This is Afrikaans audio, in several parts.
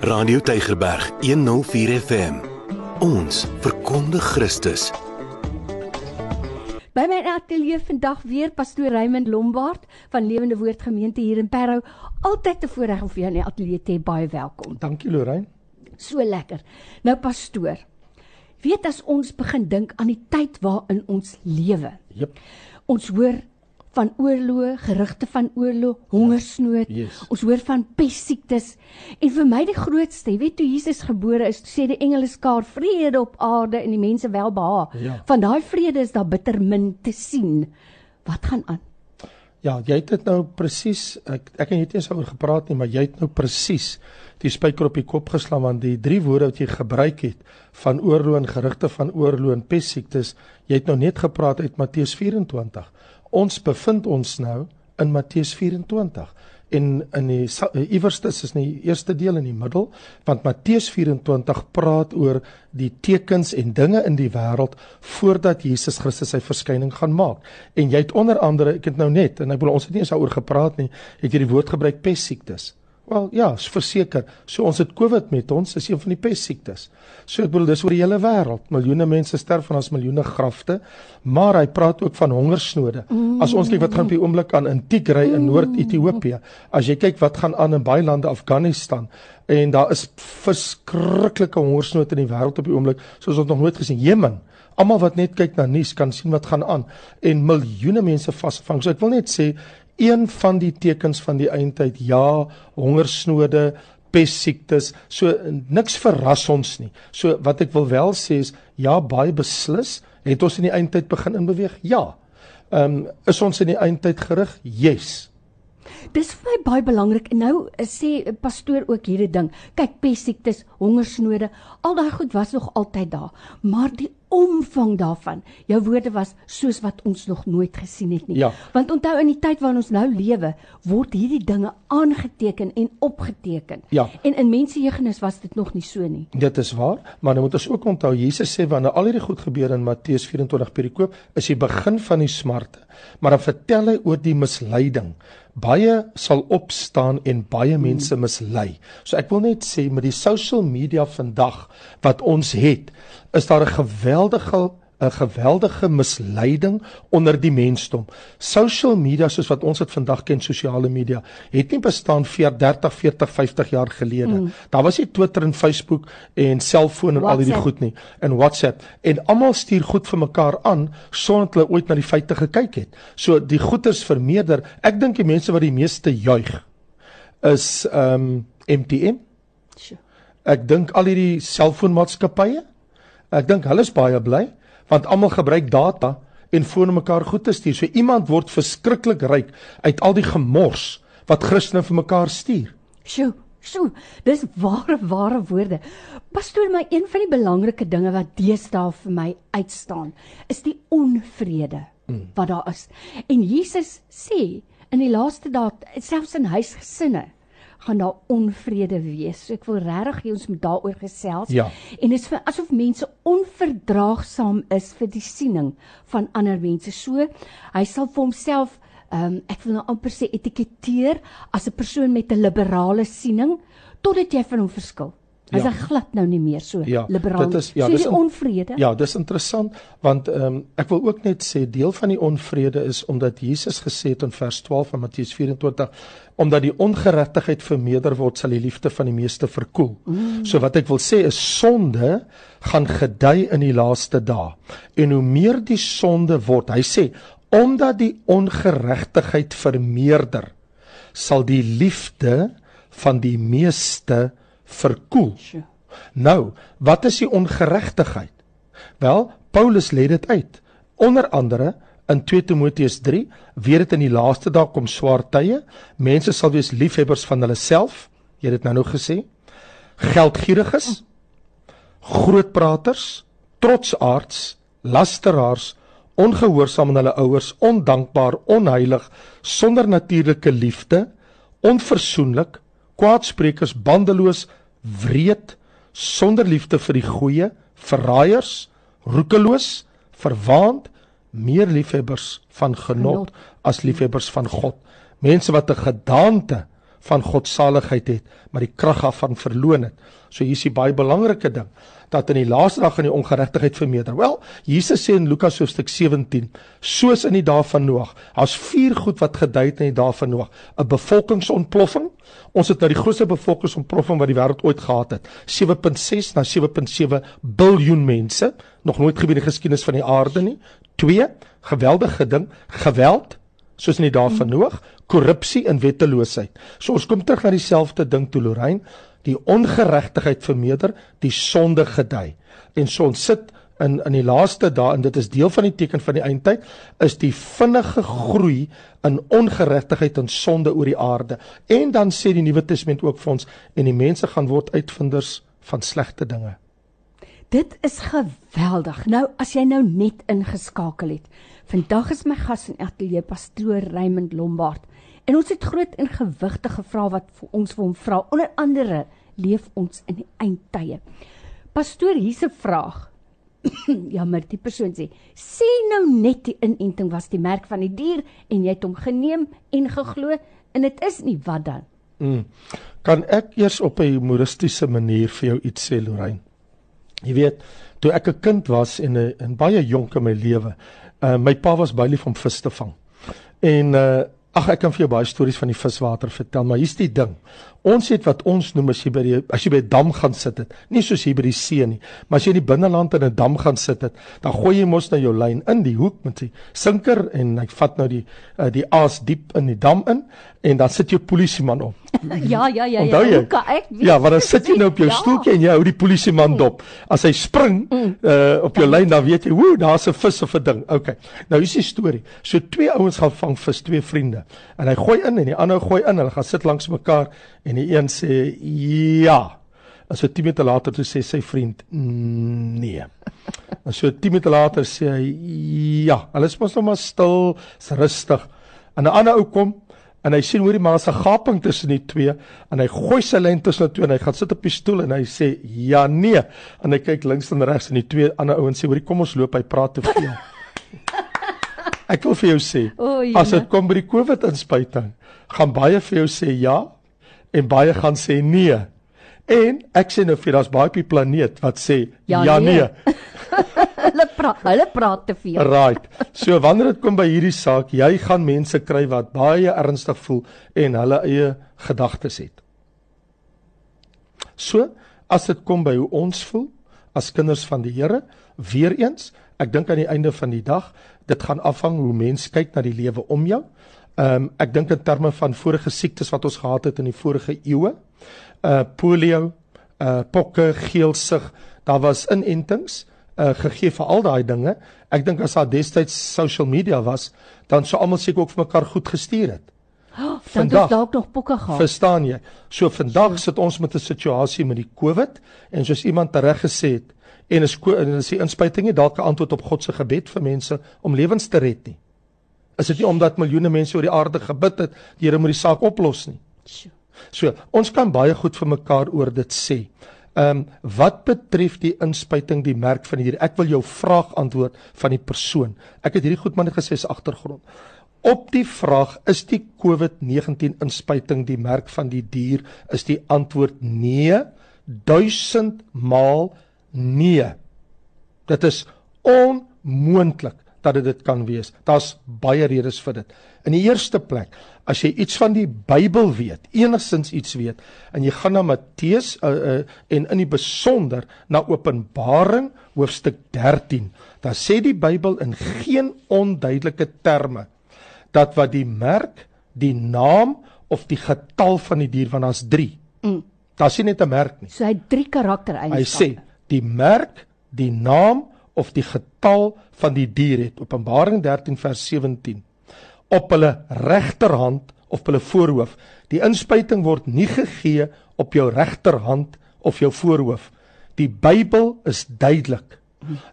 Radio Tygerberg 104 FM. Ons verkondig Christus. By my ateljee vandag weer pastoor Raymond Lombard van Lewende Woord Gemeente hier in Parow. Altyd 'n voorreg om vir jou in die ateljee te hê. Baie welkom. Dankie Lorraine. So lekker. Nou pastoor. Weet as ons begin dink aan die tyd waarin ons lewe. Jep. Ons hoor van oorloë, gerugte van oorlog, hongersnood. Yes. Ons hoor van pessiektes. En vir my die grootste, jy weet toe Jesus gebore is, sê die engele skaar vrede op aarde en die mense welbehae. Ja. Van daai vrede is daar bitter min te sien. Wat gaan aan? Ja, jy het dit nou presies ek ek en jy het nie daaroor gepraat nie, maar jy het nou presies die spyker op die kop geslaan want die drie woorde wat jy gebruik het van oorlog en gerugte van oorlog en pessiektes, jy het nou net gepraat uit Matteus 24. Ons bevind ons nou in Matteus 24 en in die iewerste is in die eerste deel in die middel want Matteus 24 praat oor die tekens en dinge in die wêreld voordat Jesus Christus sy verskyning gaan maak. En jy het onder andere, ek het nou net en ek bedoel ons het nie eens daaroor gepraat nie, het jy die woord gebruik pessiektes. Wel ja, verseker. So ons het COVID met ons, is een van die pessiektes. So ek bedoel dis oor die hele wêreld. Miljoene mense sterf van ons miljoene grafte, maar hy praat ook van hongersnode. As ons kyk wat gaan op die oomblik aan in Tigray in Noord-Ethiopië, as jy kyk wat gaan aan in baie lande Afghanistan en daar is verskriklike hongersnood in die wêreld op die oomblik soos ons nog nooit gesien. Jemen Almal wat net kyk na nuus kan sien wat gaan aan en miljoene mense vasgevang. So ek wil net sê een van die tekens van die eindtyd ja, hongersnode, pessiektes. So niks verras ons nie. So wat ek wil wel sê is ja, baie beslis het ons in die eindtyd begin inbeweeg. Ja. Ehm um, is ons in die eindtyd gerig? Yes. Dis vir my baie belangrik. En nou eh, sê 'n pastoor ook hierdie ding. Kyk, pessiektes, hongersnode, al daai goed was nog altyd daar, maar die omvang daarvan. Jou woorde was soos wat ons nog nooit gesien het nie. Ja. Want onthou in die tyd waarin ons nou lewe, word hierdie dinge aangeteken en opgeteken. Ja. En in mensejeugenis was dit nog nie so nie. Dit is waar, maar nou moet ons ook onthou Jesus sê wanneer al hierdie goed gebeur in Matteus 24 perikoop, is die begin van die smarte. Maar dan vertel hy oor die misleiding. Baie sal opstaan en baie mense mislei. So ek wil net sê met die social media vandag wat ons het, is daar 'n geweldige 'n geweldige misleiding onder die mensdom. Social media soos wat ons dit vandag ken, sosiale media, het nie bestaan vir 30, 40, 50 jaar gelede. Mm. Daar was nie Twitter en Facebook en selfoon en WhatsApp. al hierdie goed nie en WhatsApp en almal stuur goed vir mekaar aan sonder dat hulle ooit na die feite gekyk het. So die goeters vermeerder. Ek dink die mense wat die meeste juig is ehm um, MTN. Sjoe. Ek dink al hierdie selfoonmaatskappye Ek dink hulle is baie bly want almal gebruik data en foon mekaar goed te stuur. So iemand word verskriklik ryk uit al die gemors wat Christene vir mekaar stuur. Sjoe, sjoe, dis ware ware woorde. Pastoor, my een van die belangrike dinge wat deesdae vir my uitstaan, is die onvrede mm. wat daar is. En Jesus sê in die laaste dae selfs in huisgesinne gaan daar onvrede wees. So ek wil regtig hê ons moet daaroor gesels. Ja. En dit is vir asof mense onverdraagsaam is vir die siening van ander mense. So hy sal vir homself ehm um, ek wil nou amper sê etiketeer as 'n persoon met 'n liberale siening totdat jy van hom verskil. Hy's ja. glad nou nie meer so ja, liberaal. Dit is ja, so dis onvrede. Ja, dis interessant want ehm um, ek wil ook net sê deel van die onvrede is omdat Jesus gesê het in vers 12 van Matteus 24 omdat die ongeregtigheid vermeerder word sal die liefde van die meeste verkoel. Mm. So wat ek wil sê is sonde gaan gedei in die laaste dae. En hoe meer die sonde word, hy sê omdat die ongeregtigheid vermeerder sal die liefde van die meeste verkoel. Nou, wat is die ongeregtigheid? Wel, Paulus lê dit uit. Onder andere in 2 Timoteus 3, weet dit in die laaste dae kom swaar tye. Mense sal wees liefhebbers van hulle self. Jy het dit nou nog gesê. Geldgieriges, grootpraters, trotsaards, lasteraars, ongehoorsaam aan hulle ouers, ondankbaar, onheilig, sonder natuurlike liefde, onversoenlik, kwaadsprekers, bandeloos, wreed, sonder liefde vir die goeie, verraaiers, roekeloos, verwaand, meer liefhebbers van genot as liefhebbers van God. Mense wat 'n gedaante van godsaligheid het, maar die krag daarvan verloon het. So hier is die baie belangrike ding dat in die laaste dag gaan die ongeregtigheid vermeerder. Wel, Jesus sê in Lukas hoofstuk 17, soos in die dae van Noag, daar's vier goed wat gedui het in die dae van Noag: 'n bevolkingsontploffing. Ons het nou die grootste bevolkingsontploffing wat die wêreld ooit gehad het. 7.6 na 7.7 biljoen mense, nog nooit gebeur in die geskiedenis van die aarde nie. 2, geweldige ding, geweld soos in die dae van Noag, korrupsie en wetteloosheid. So ons kom terug na dieselfde ding toe Lorraine die ongeregtigheid vermeerder, die sonde gedei. En so ons sit in in die laaste dae en dit is deel van die teken van die eindtyd is die vinnige groei in ongeregtigheid en sonde oor die aarde. En dan sê die Nuwe Testament ook vir ons en die mense gaan word uitvinders van slegte dinge. Dit is geweldig. Nou as jy nou net ingeskakel het. Vandag is my gas in ateljee pastoor Raymond Lombard. En ons het groot en gewigtige vrae wat vir ons vir hom vra. Onder andere, leef ons in die eindtye? Pastoor, hier's 'n vraag. ja, maar die persoon sê, sê nou net die inenting was die merk van die dier en jy het hom geneem en geglo en dit is nie wat dan? Mm. Kan ek eers op 'n humoristiese manier vir jou iets sê, Lorraine? Jy weet, toe ek 'n kind was en 'n in baie jonk in my lewe, uh, my pa was baie lief om vis te vang. En uh Ag ek kan vir jou baie stories van die viswater vertel, maar hier's die ding. Ons het wat ons noem as jy by die as jy by 'n dam gaan sit het, nie soos hier by die see nie, maar as jy in die binneland in 'n dam gaan sit het, dan gooi jy mos nou jou lyn in die hoek met die sinker en hy vat nou die uh, die aas diep in die dam in en dan sit jy polisieman op. ja, ja, ja, ja. Hoe kan ek weet? Ja, want dan sit jy nou op jou ja. stoeltjie en jy hou die polisieman dop. As hy spring mm. uh, op jou lyn, dan weet jy, woe, daar's 'n vis of 'n ding. Okay. Nou hier's die storie. So twee ouens gaan vang vis, twee vriende. En hy gooi in en die ander gooi in. Hulle gaan sit langs mekaar en die een sê ja. En so 10 minute later toe sê sy vriend nee. En so 10 minute later sê hy ja. Hulle is mos nog maar stil, is rustig. En 'n ander ou kom en hy sien hoorie maar as 'n gaping tussen die twee en hy gooi sy lyn tussen die twee en hy gaan sit op die stoel en hy sê ja nee en hy kyk links en regs en die twee ander ouens sê hoorie kom ons loop hy praat te veel Ek wil vir jou sê o, as dit kom by die COVID inspuiting gaan baie vir jou sê ja en baie gaan sê nee en ek sê nou vir daar's baie op die planeet wat sê ja, ja nee, nee. hulle praat hulle praat te veel. Right. So wanneer dit kom by hierdie saak, jy gaan mense kry wat baie ernstig voel en hulle eie gedagtes het. So, as dit kom by hoe ons voel as kinders van die Here, weer eens, ek dink aan die einde van die dag, dit gaan afhang hoe mense kyk na die lewe om jou. Ehm um, ek dink in terme van vorige siektes wat ons gehad het in die vorige eeue. Uh polio, uh pokke, geelsig, daar was inentings uh, gegee vir al daai dinge. Ek dink as daar destyds social media was, dan sou almal seker ook vir mekaar goed gestuur het. Oh, vandag dalk nog pokke gehad. Verstaan jy? So vandag sit ons met 'n situasie met die COVID en soos iemand reg gesê het en is en is die inspuiting nie dalk 'n antwoord op God se gebed vir mense om lewens te red nie. Is dit nie omdat miljoene mense oor die aarde gebid het, die Here moet die saak oplos nie. So, ons kan baie goed vir mekaar oor dit sê. Ehm um, wat betref die inspuiting die merk van hierdie ek wil jou vraag antwoord van die persoon. Ek het hierdie goed maar net gesê se agtergrond. Op die vraag is die COVID-19 inspuiting die merk van die dier is die antwoord nee, duisend maal nee. Dit is onmoontlik dat dit dit kan wees. Daar's baie redes vir dit. In die eerste plek, as jy iets van die Bybel weet, enigstens iets weet, en jy gaan na Matteus uh, uh, en in die besonder na Openbaring hoofstuk 13, dan sê die Bybel in geen onduidelike terme dat wat die merk, die naam of die getal van die dier want daar's 3. Mm. Daar's nie net 'n merk nie. So hy het drie karaktereienskappe. Hy sê die merk, die naam of die getal van die dier het Openbaring 13 vers 17 op hulle regterhand of hulle voorhoof. Die inspuiting word nie gegee op jou regterhand of jou voorhoof. Die Bybel is duidelik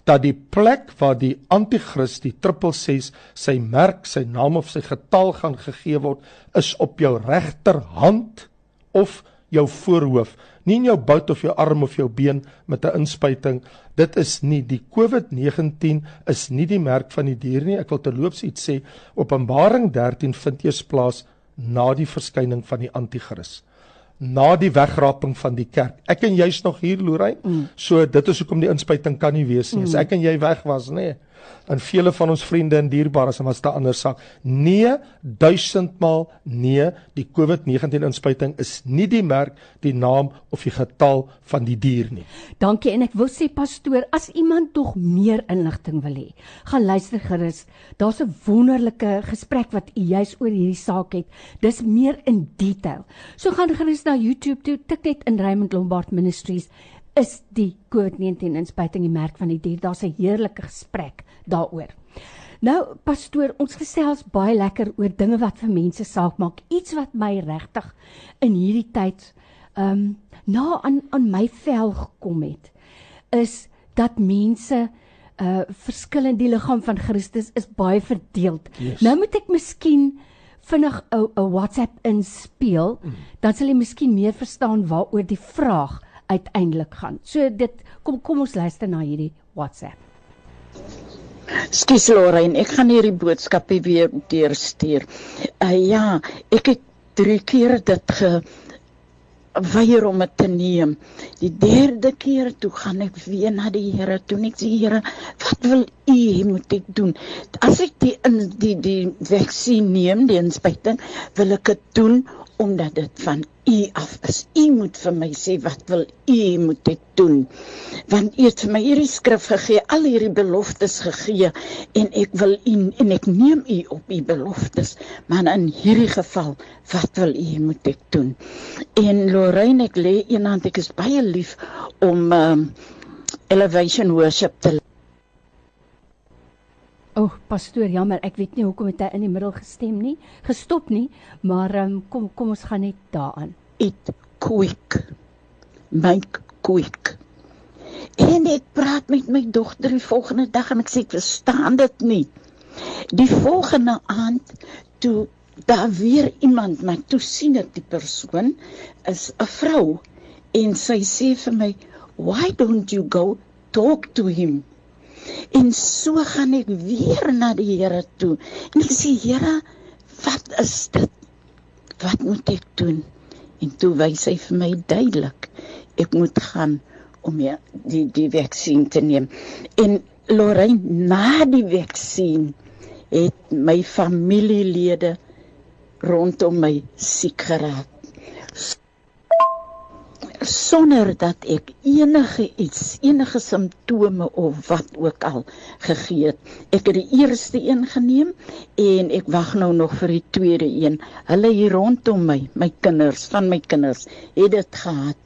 dat die plek waar die anti-kris die 666 sy merk, sy naam of sy getal gaan gegee word is op jou regterhand of jou voorhoof, nie in jou bout of jou arm of jou been met 'n inspuiting. Dit is nie die COVID-19 is nie die merk van die dier nie. Ek wil terloops iets sê. Openbaring 13 vind eers plaas na die verskyning van die anti-kris na die wegraping van die kerk. Ek en jy's nog hier Lorraine. Mm. So dit is hoekom die inspuiting kan nie wees nie. Mm. As ek en jy weg was, nê. Nee en vele van ons vriende en dierbares en wat sta ander sak. Nee, duisendmal nee, die COVID-19 inspuiting is nie die merk, die naam of die getal van die dier nie. Dankie en ek wil sê pastoor, as iemand tog meer inligting wil hê, gaan luister gerus. Daar's 'n wonderlike gesprek wat u juis oor hierdie saak het. Dis meer in detail. So gaan gerus na YouTube toe, tik net in Raymond Lombard Ministries is die COVID-19 inspuiting die merk van die dier. Daar's 'n heerlike gesprek daaroor. Nou pastoor, ons gesels baie lekker oor dinge wat vir mense saak maak. Iets wat my regtig in hierdie tyd ehm um, na aan aan my vel gekom het is dat mense uh verskillende die liggaam van Christus is baie verdeeld. Yes. Nou moet ek miskien vinnig 'n 'n WhatsApp inspeel, mm. dan sal jy miskien meer verstaan waaroor die vraag uiteindelik gaan. So dit kom kom ons luister na hierdie WhatsApp. Skus Lorraine, ek gaan hierdie boodskapie weer deurstuur. Uh ja, ek het drie keer dit ge weier om dit te neem. Die derde keer toe gaan ek weer na die Here toe ek sê Here, wat wil U hê moet ek doen? As ek die in die die vaksin neem, die inspuiting, wil ek dit doen omdat dit van u af is. U moet vir my sê wat wil u moet ek doen? Want u het my hierdie skrif gegee, al hierdie beloftes gegee en ek wil u en ek neem u op u beloftes. Maar in hierdie geval, wat wil u moet ek doen? En Lorraine, ek lê eendag ek is baie lief om um, elevation worship te O, oh, pastoor, jammer, ek weet nie hoekom het hy in die middel gestem nie, gestop nie, maar um, kom kom ons gaan net daaraan. It quick. Make quick. En ek praat met my dogter die volgende dag en ek sê ek verstaan dit nie. Die volgende aand toe daar weer iemand my toe sien ek die persoon is 'n vrou en sy sê vir my, "Why don't you go talk to him?" En so gaan ek weer na die Here toe. En ek sê Here, wat is dit? Wat moet ek doen? En toe wys hy vir my duidelik, ek moet gaan om ja, die die vaksin te neem. En Lorraine, na die vaksin het my familielede rondom my siek geraak sonder dat ek enige iets, enige simptome of wat ook al gegee het. Ek het die eerste een geneem en ek wag nou nog vir die tweede een. Hulle hier rondom my, my kinders, van my kinders, het dit gehad.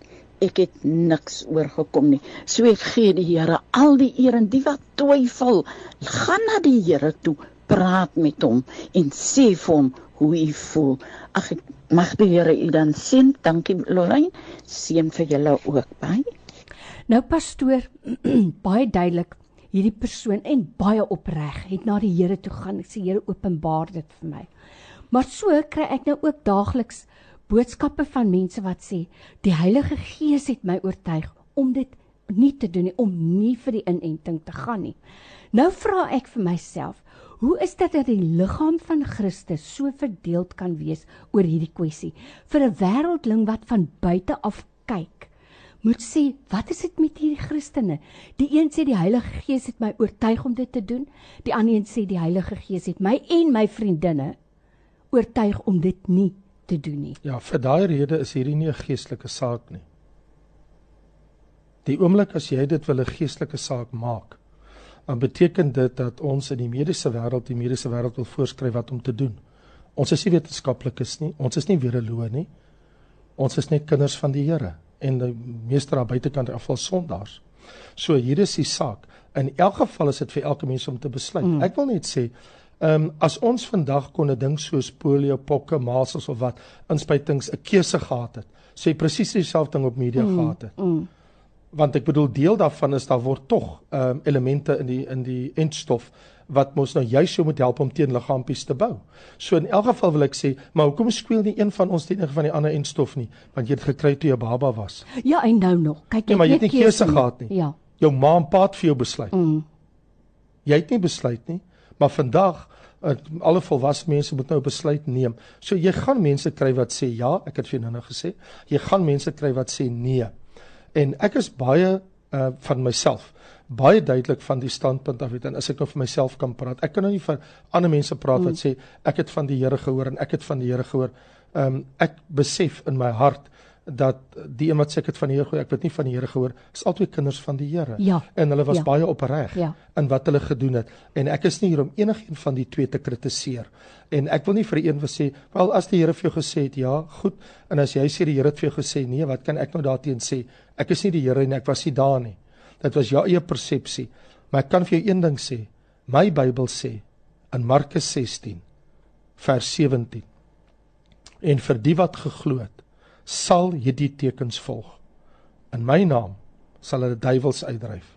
Ek het niks oorgekom nie. So ek gee die Here al die eer en die wat twyfel, gaan na die Here toe, praat met hom en sê vir hom hoe u voel. Ag ek Mag die Here u dan sien. Dankie Lorraine. Seën vir julle ook baie. Nou pastoor, baie duidelik hierdie persoon en baie opreg het na die Here toe gaan. Ek sê Here openbaar dit vir my. Maar so kry ek nou ook daagliks boodskappe van mense wat sê die Heilige Gees het my oortuig om dit nie te doen nie, om nie vir die inenting te gaan nie. Nou vra ek vir myself, Hoe is dit dat die liggaam van Christus so verdeeld kan wees oor hierdie kwessie? Vir 'n wêreldling wat van buite af kyk, moet sê, wat is dit met hierdie Christene? Die een sê die Heilige Gees het my oortuig om dit te doen, die ander een sê die Heilige Gees het my en my vriendinne oortuig om dit nie te doen nie. Ja, vir daai rede is hierdie nie 'n geestelike saak nie. Die oomblik as jy dit wil 'n geestelike saak maak, dan beteken dit dat ons in die mediese wêreld die mediese wêreld wil voorskryf wat om te doen. Ons is nie wetenskaplikes nie, ons is nie wereloë nie. Ons is net kinders van die Here en die meeste daar buitekant afval sondaars. So hier is die saak. In elk geval is dit vir elke mens om te besluit. Mm. Ek wil net sê, ehm um, as ons vandag kon 'n ding soos polio, pokke, masels of wat inspuitings 'n keuse gehad het, sê so presies dieselfde ding op media mm. gehad het. Mm want ek bedoel deel daarvan is daar word tog ehm um, elemente in die in die entstof wat mos nou juist so moet help om teen liggaampies te bou. So in elk geval wil ek sê, maar hoekom speel nie een van ons teen een van die ander entstof nie? Want jy het gekry toe jy baba was. Ja, en nou nog. Kyk jy. Ja, maar jy het nie keuse gehad nie. Ja. Jou ma en pa het vir jou besluit. Mm. Jy het nie besluit nie, maar vandag Uh, alle volwasse mense moet nou besluit neem. So jy gaan mense kry wat sê ja, ek het vir jou nou gesê. Jy gaan mense kry wat sê nee. En ek is baie uh van myself baie duidelik van die standpunt af weet en as ek nou vir myself kan praat. Ek kan nou nie vir ander mense praat wat mm. sê ek het van die Here gehoor en ek het van die Here gehoor. Um, ek besef in my hart dat die een wat sê ek het van die Here gehoor, ek weet nie van die Here gehoor, is albei kinders van die Here. Ja, en hulle was ja, baie opreg ja. in wat hulle gedoen het. En ek is nie hier om enigiemand van die twee te kritiseer. En ek wil nie vir een wil sê, wel as die Here vir jou gesê het, ja, goed, en as jy sê die Here het vir jou gesê, nee, wat kan ek nou daarteenoor sê? Ek is nie die Here en ek was nie daar nie. Dit was jou eie persepsie. Maar ek kan vir jou een ding sê. My Bybel sê in Markus 16 vers 17 en vir die wat geglo het sal hierdie tekens volg. In my naam sal hulle duiwels uitdryf.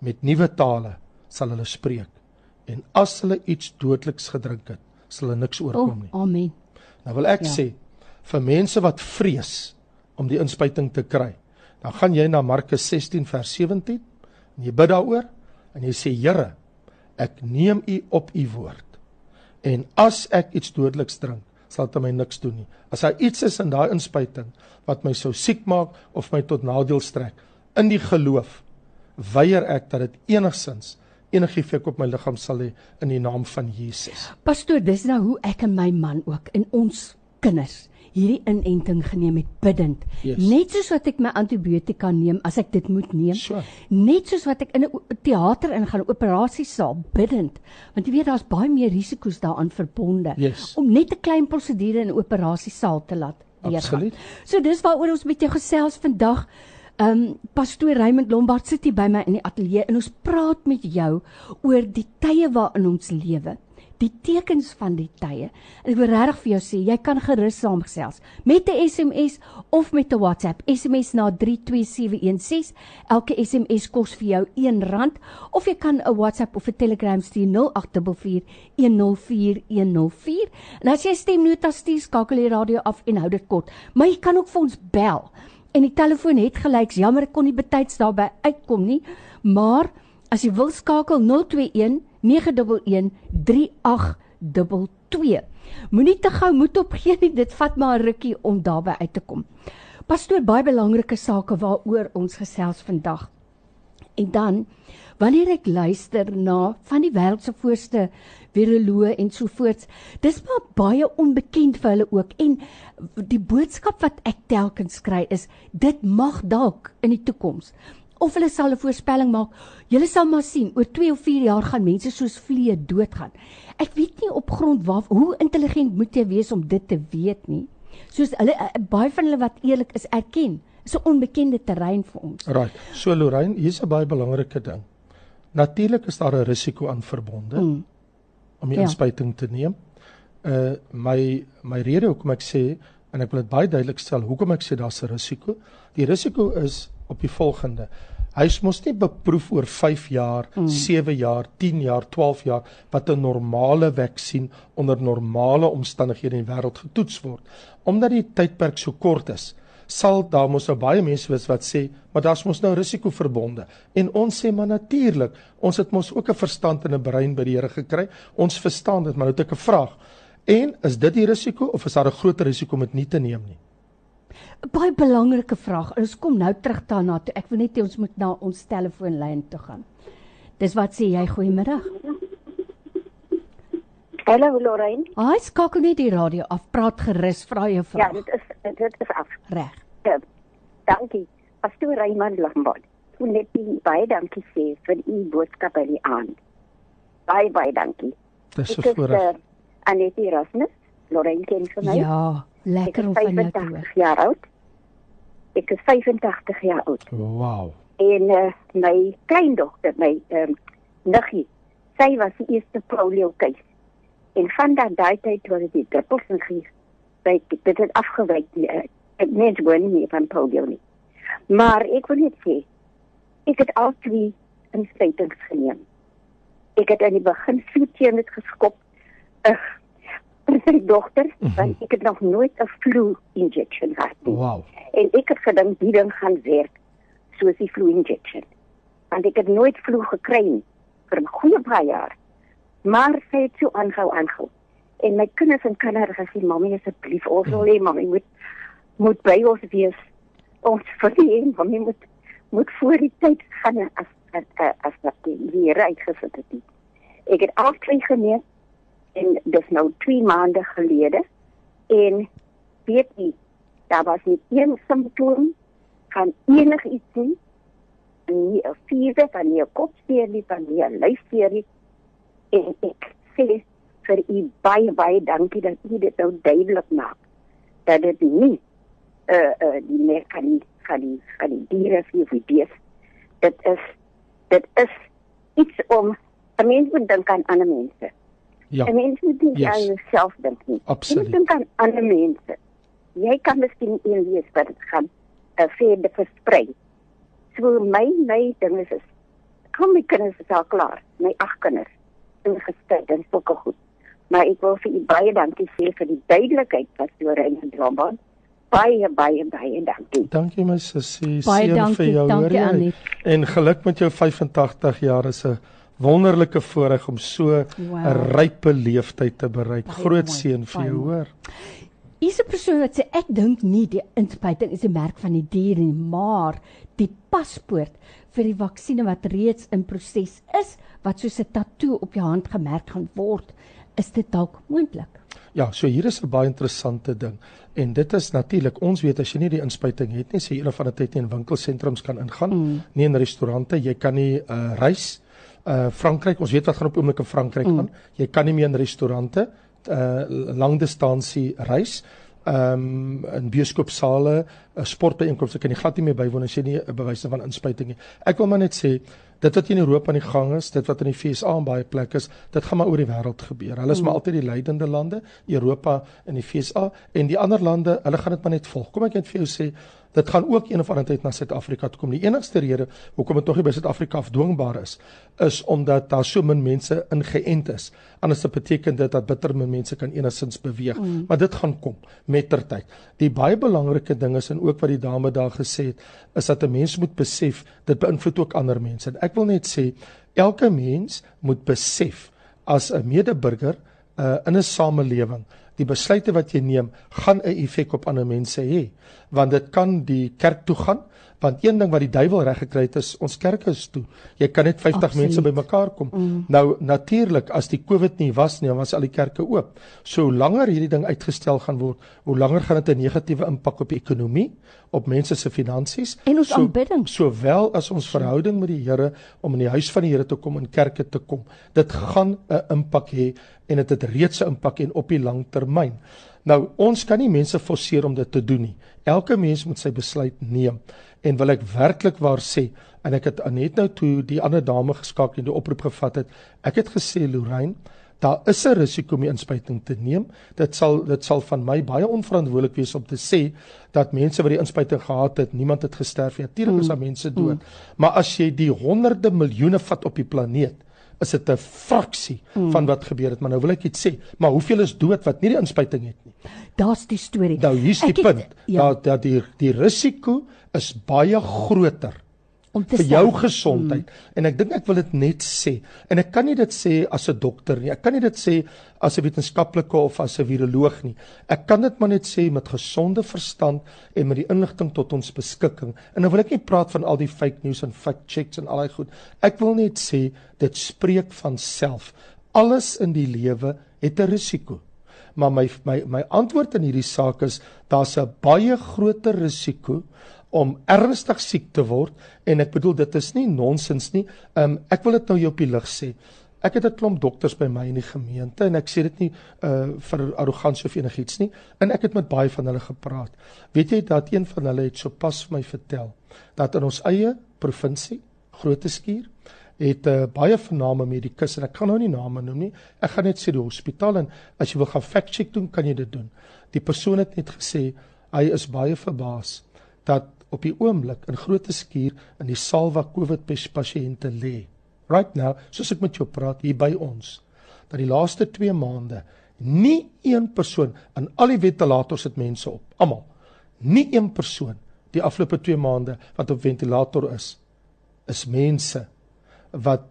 Met nuwe tale sal hulle spreek. En as hulle iets dodeliks gedrink het, sal hulle niks oorkom nie. Oh, amen. Nou wil ek ja. sê vir mense wat vrees om die inspuiting te kry, dan gaan jy na Markus 16 vers 17 en jy bid daaroor en jy sê Here, ek neem u op u woord. En as ek iets dodeliks drink, sal dit my niks doen nie. As daar iets is in daai inspuiting wat my sou siek maak of my tot nadeel strek in die geloof, weier ek dat dit enigsins enigiets ek op my liggaam sal hê in die naam van Jesus. Pastoor, dis nou hoe ek en my man ook in ons kinders hierdie inenting geneem het bidend. Yes. Net soos wat ek my antibiotika neem as ek dit moet neem. Sure. Net soos wat ek in 'n teater ingaan, operasiesaal bidend. Want jy weet daar's baie meer risiko's daaraan verbonde yes. om net 'n klein prosedure in 'n operasiesaal te laat deurgaan. Absoluut. So dis waaroor ons met jou gesels vandag. Ehm um, pastoor Raymond Lombard sit hier by my in die ateljee en ons praat met jou oor die tye waarin ons lewe die tekens van die tye. En ek wil regtig vir jou sê, jy kan gerus saamgesels met 'n SMS of met 'n WhatsApp. SMS na 32716. Elke SMS kos vir jou R1 of jy kan 'n WhatsApp of 'n Telegram stuur 0844104104. En as jy stemnota stuur, skakel die radio af en hou dit kort. Maar jy kan ook vir ons bel. En die telefoon het gelyks. Jammer ek kon nie betyds daarby uitkom nie. Maar as jy wil skakel 021 0891103822. Moenie te gou moed opgee nie, dit vat maar 'n rukkie om daarby uit te kom. Pastoor, baie belangrike sake waaroor ons gesels vandag. En dan wanneer ek luister na van die wêreld se voorste viroloë en so voorts, dis maar baie onbekend vir hulle ook en die boodskap wat ek telkens kry is dit mag dalk in die toekoms of hulle sal 'n voorspelling maak. Julle sal maar sien, oor 2 of 4 jaar gaan mense soos vliee doodgaan. Ek weet nie op grond waar hoe intelligent moet jy wees om dit te weet nie. Soos hulle eh, baie van hulle wat eerlik is erken, is 'n onbekende terrein vir ons. Right. So Lorraine, hier's 'n baie belangrike ding. Natuurlik is daar 'n risiko aan verbonde hmm. om die ja. inspuiting te neem. Uh my my rede hoekom ek sê en ek wil dit baie duidelik stel hoekom ek sê daar's 'n risiko. Die risiko is op die volgende. Hy mos nie beproef oor 5 jaar, mm. 7 jaar, 10 jaar, 12 jaar wat 'n normale vaksin onder normale omstandighede in die wêreld getoets word. Omdat die tydperk so kort is, sal daar mos nou baie mense wees wat sê, maar daar's mos nou risiko verbonde. En ons sê maar natuurlik, ons het mos ook 'n verstand en 'n brein by die Here gekry. Ons verstaan dit, maar nou het ek 'n vraag. En is dit die risiko of is daar 'n groter risiko om dit nie te neem nie? 'n baie belangrike vraag. Ons kom nou terug daarna toe. Ek wil net hê ons moet na ons telefoonlyn toe gaan. Dis wat sê jy goeiemiddag. Hallo Lorraine. Ai, skakel net die radio af. Praat gerus, vra jou vraag. Ja, dit is dit is af. Reg. Ja, dankie. Pastoor Raymond Lambert. Ek net baie dankie sê vir u boodskap by die aand. Baie baie dankie. Dis so voorreg. Uh, Anetie Erasmus, Lorraine ken vir my. Ja. Lekker om van jou te hoor. jaar oud. Ek is 85 jaar oud. Wow. En uh, my kleindogter, my ehm um, niggie, sy was die eerste polio keis. En van daai tyd toe dit druppels en gee, sy dit het afgewyk die uh, ek net woon nie van polio nie. Maar ek wil net sê, ek het al twee inspuitings geneem. Ek het aan die begin vier teen dit geskop. Uh, vir sy dogter mm -hmm. want ek het nog nooit 'n flu injection gehad nie. Wow. En ek het gedink die ding gaan werk soos die flu injection. Want ek het nooit flu gekry nie vir 'n goeie paar jaar. Maar sy het so aangehou aangehou. En my kinders in Kanada gesê, "Mamy, asseblief, ons wil hê mamy moet moet by ons wees. Ons verdien, mamy moet moet voor die tyd gaan as as as, as dat die Here uitgesit het. Nie. Ek het al twee geneem en dis nou 2 maande gelede. En weet jy, daar was nie een simptoom van enigiets nie. Nie 'n fever van nie 'n kopseer nie van nie 'n lyfseer nie. En ek sê vir u baie baie dankie dat u dit nou duidelik maak. Dat dit nie eh uh, die nek kan nie kan nie kan nie diere vir die bees dit is dit is iets om 'n mens moet dink aan ander mense Ja. En mens moet nie Yes. aan jouself dink nie. Absoluut. Jy dink aan ander mense. Jy kan miskien een wees wat dit gaan uh, verder versprei. So my my ding is is kom my kinders is al klaar. My ag kinders ingestel en sulke goed. Maar ek wil vir u baie dankie sê vir die duidelikheid wat deur in die drama. Baie baye baie dankie. Dankie my sussie, Baie seën vir jou hoor jy? En geluk met jou 85 jaar is 'n wonderlike voorreg om so 'n Wow. rype leeftyd te bereik. Baie Groot mooi, seën vir jou hoor. Hier's 'n persoon wat sê ek dink nie die inspuiting is 'n merk van die dier nie, maar die paspoort vir die vaksines wat reeds in proses is, wat soos 'n tatoe op jou hand gemerk gaan word, is dit dalk moontlik. Ja, so hier is 'n baie interessante ding. En dit is natuurlik, ons weet as jy nie die inspuiting het nie, sê jy een of ander tyd nie in winkelsentrums kan ingaan, mm. nie in restaurante, jy kan nie uh reis. Uh Frankryk, ons weet wat gaan op oomblik in Frankryk mm. aan. Jy kan nie meer in restaurante uh langdistansie reis. Ehm um, in bioskoopsale, uh, sportbyeenkomste kan jy glad nie meer bywoon as jy nie 'n bewys van inspuiting het. Ek wil maar net sê dit wat in Europa aan die gang is, dit wat in die FSA en baie plekke is, dit gaan maar oor die wêreld gebeur. Hulle is mm. maar altyd die leidende lande, Europa en die FSA en die ander lande, hulle gaan dit maar net volg. Kom ek net vir jou sê, dit gaan ook een of ander tyd na Suid-Afrika toe kom. Die enigste rede hoekom dit nog nie by Suid-Afrika afdwingbaar is, is omdat daar so min mense ingeënt is. Anders beteken dit dat bitter min mense kan enigstens beweeg, mm. maar dit gaan kom mettertyd. Die baie belangrike ding is en ook wat die dame daar gesê het, is dat 'n mens moet besef dit beïnvloed ook ander mense. En ek wil net sê elke mens moet besef as 'n medeburger uh, in 'n samelewing die besluite wat jy neem gaan 'n effek op ander mense hê want dit kan die kerk toe gaan want een ding wat die duiwel reg gekry het is ons kerke is toe jy kan net 50 Absoluut. mense bymekaar kom mm. nou natuurlik as die covid nie was nie dan was al die kerke oop so langer hierdie ding uitgestel gaan word hoe langer gaan dit 'n negatiewe impak op die ekonomie op mense se finansies En ons so, aanbidding. sowel as ons verhouding met die Here om in die huis van die Here te kom en kerke te kom. Dit gaan 'n impak hê en dit het reeds 'n impak en op die lang termyn. Nou ons kan nie mense forceer om dit te doen nie. Elke mens moet sy besluit neem. En wil ek werklik waar sê en ek het net nou toe die ander dame geskakel en die oproep gevat het. Ek het gesê Lorraine Daar is 'n risiko om die inspuiting te neem. Dit sal dit sal van my baie onverantwoordelik wees om te sê dat mense wat die inspuiting gehad het, niemand het gesterf nie. Natuurlik is daar mense dood. Mm. Maar as jy die honderde miljoene vat op die planeet, is dit 'n fraksie mm. van wat gebeur het. Maar nou wil ek iets sê, maar hoeveel is dood wat nie die inspuiting het nie? Daar's die storie. Nou hier's die Ek het- punt. Ja, Dat dat die die risiko is baie groter om te vir sê- jou gesondheid. Mm. En ek dink ek wil dit net sê. En ek kan nie dit sê as 'n dokter nie. Ek kan nie dit sê as 'n wetenskaplike of as 'n viroloog nie. Ek kan dit maar net sê met gesonde verstand en met die inligting tot ons beskikking. En nou wil ek nie praat van al die fake news en fact checks en al daai goed. Ek wil net sê dit spreek van self. Alles in die lewe het 'n risiko. Maar my my my antwoord in hierdie saak is daar's 'n baie groter risiko om ernstig siek te word en ek bedoel dit is nie nonsens nie. Um ek wil dit nou jou op die lig sê. Ek het 'n klomp dokters by my in die gemeente en ek sê dit nie uh vir arrogansie of enigiets nie. En ek het met baie van hulle gepraat. Weet jy dat een van hulle het sopas vir my vertel dat in ons eie provinsie, Groteskuur, het 'n uh, baie vername medikus en ek kan nou nie name noem nie. Ek gaan net sê die hospitaal en as jy wil gaan fact check doen, kan jy dit doen. Die persoon het net gesê hy is baie verbaas dat op die oomblik in Groteskuur in die saal waar COVID pasiënte lê. Right now, soos ek met jou praat hier by ons, dat die laaste 2 maande nie een persoon in al die ventilators het mense op, almal. Nie een persoon die afgelope 2 maande wat op ventilator is, is mense wat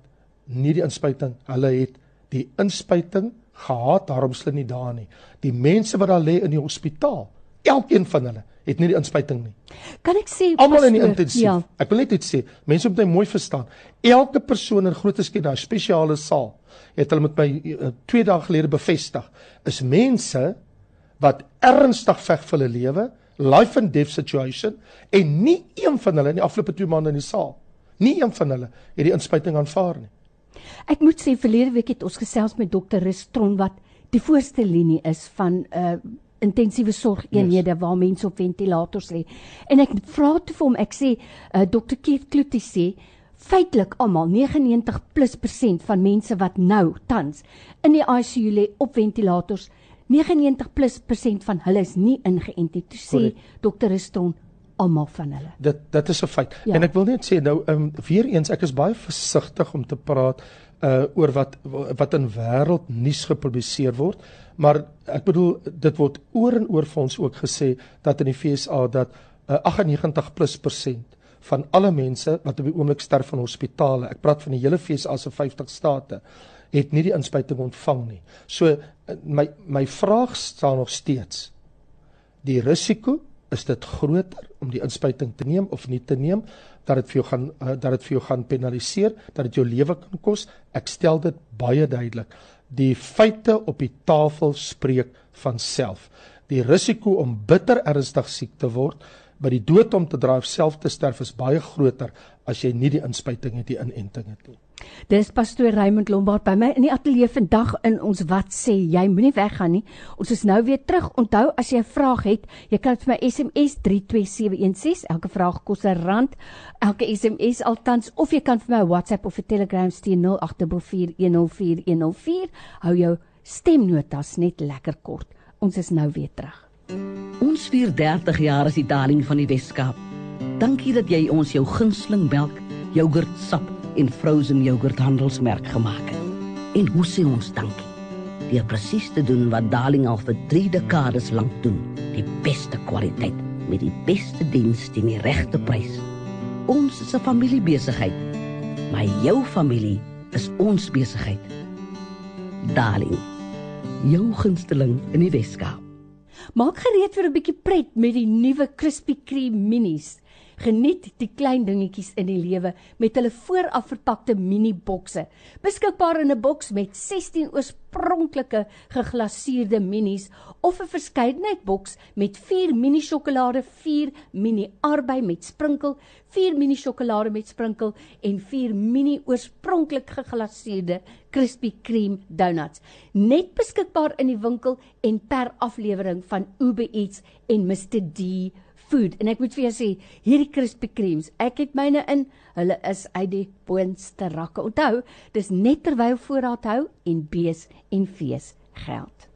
nie die inspuiting hulle het die inspuiting gehad, daarom sal nie daar nie. Die mense wat daar lê in die hospitaal, elkeen van hulle het nie die inspuiting nie. Kan ek sê Almal in die intensief. Ja. Ek wil net iets sê. Mense moet my mooi verstaan. Elke persoon in Grooteskies daai spesiale saal het hulle met my uh, 2 dae gelede bevestig is mense wat ernstig veg vir hulle lewe, life and death situation en nie een van hulle in die afgelope 2 maande in die saal, nie een van hulle het die inspuiting aanvaar nie. Ek moet sê verlede week het ons gesels met dokter Restron wat die voorste linie is van 'n uh, intensiewe sorgeenhede yes. waar mense op ventilators lê. En ek vra toe vir hom, ek sê uh, dokter Keith Klutie sê feitelik almal 99 plus persent van mense wat nou tans in die ICU lê op ventilators 99 plus persent van hulle is nie ingeënt nie. Toe sê dokter Restron almal van hulle. Dit dit is 'n feit. Ja. En ek wil net sê nou um, weer eens ek is baie versigtig om te praat uh oor wat wat in wêreld nuus gepubliseer word, maar ek bedoel dit word oor en oor vir ons ook gesê dat in die FSA dat uh, 98 plus persent van alle mense wat op die oomblik sterf in hospitale, ek praat van die hele FSA se 50 state, het nie die inspuiting ontvang nie. So my my vraag staan nog steeds. Die risiko is dit groter om die inspuiting te neem of nie te neem dat dit vir jou gaan uh, dat dit vir jou gaan penaliseer, dat dit jou lewe kan kos. Ek stel dit baie duidelik. Die feite op die tafel spreek van self. Die risiko om bitter ernstig siek te word, by die dood om te draai of self te sterf is baie groter as jy nie die inspuiting het, die inenting het nie. Dis pastoor Raymond Lombard by my in die ateljee vandag in ons wat sê jy moenie weggaan nie. Ons is nou weer terug. Onthou as jy 'n vraag het, jy kan vir my SMS 32716. Elke vraag kos 'n rand. Elke SMS altans of jy kan vir my WhatsApp of 'n Telegram stuur 084104104104. Hou jou stemnotas net lekker kort. Ons is nou weer terug. Ons vier 30 jaar as die darling van die Weskaap. Dankie dat jy ons jou gunsteling melk, yoghurt, sap en frozen yoghurt handelsmerk gemaak het. En hoe sê ons dankie? Deur presies te doen wat Darling al vir 3 dekades lank doen, die beste kwaliteit met die beste diens teen die regte prys. Ons is 'n familiebesigheid, maar jou familie is ons besigheid. Darling, jou gunsteling in die Weskaap. Maak gereed vir 'n bietjie pret met die nuwe Krispy Kreme minis. Geniet die klein dingetjies in die lewe met hulle vooraf verpakte mini bokse. Beskikbaar in 'n boks met 16 oorspronklike geglaseerde minis of 'n verskeidenheid boks met 4 mini sjokolade, 4 mini arbei met sprinkel, 4 mini sjokolade met sprinkel en 4 mini oorspronklik geglaseerde Krispy Kreme donuts. Net beskikbaar in die winkel en per aflewering van Uber Eats en Mr D food en ek moet vir jou sê hierdie Krispy Kremes ek het myne in hulle is uit die boonste rakke onthou dis net terwyl voorraad hou en bees en fees geld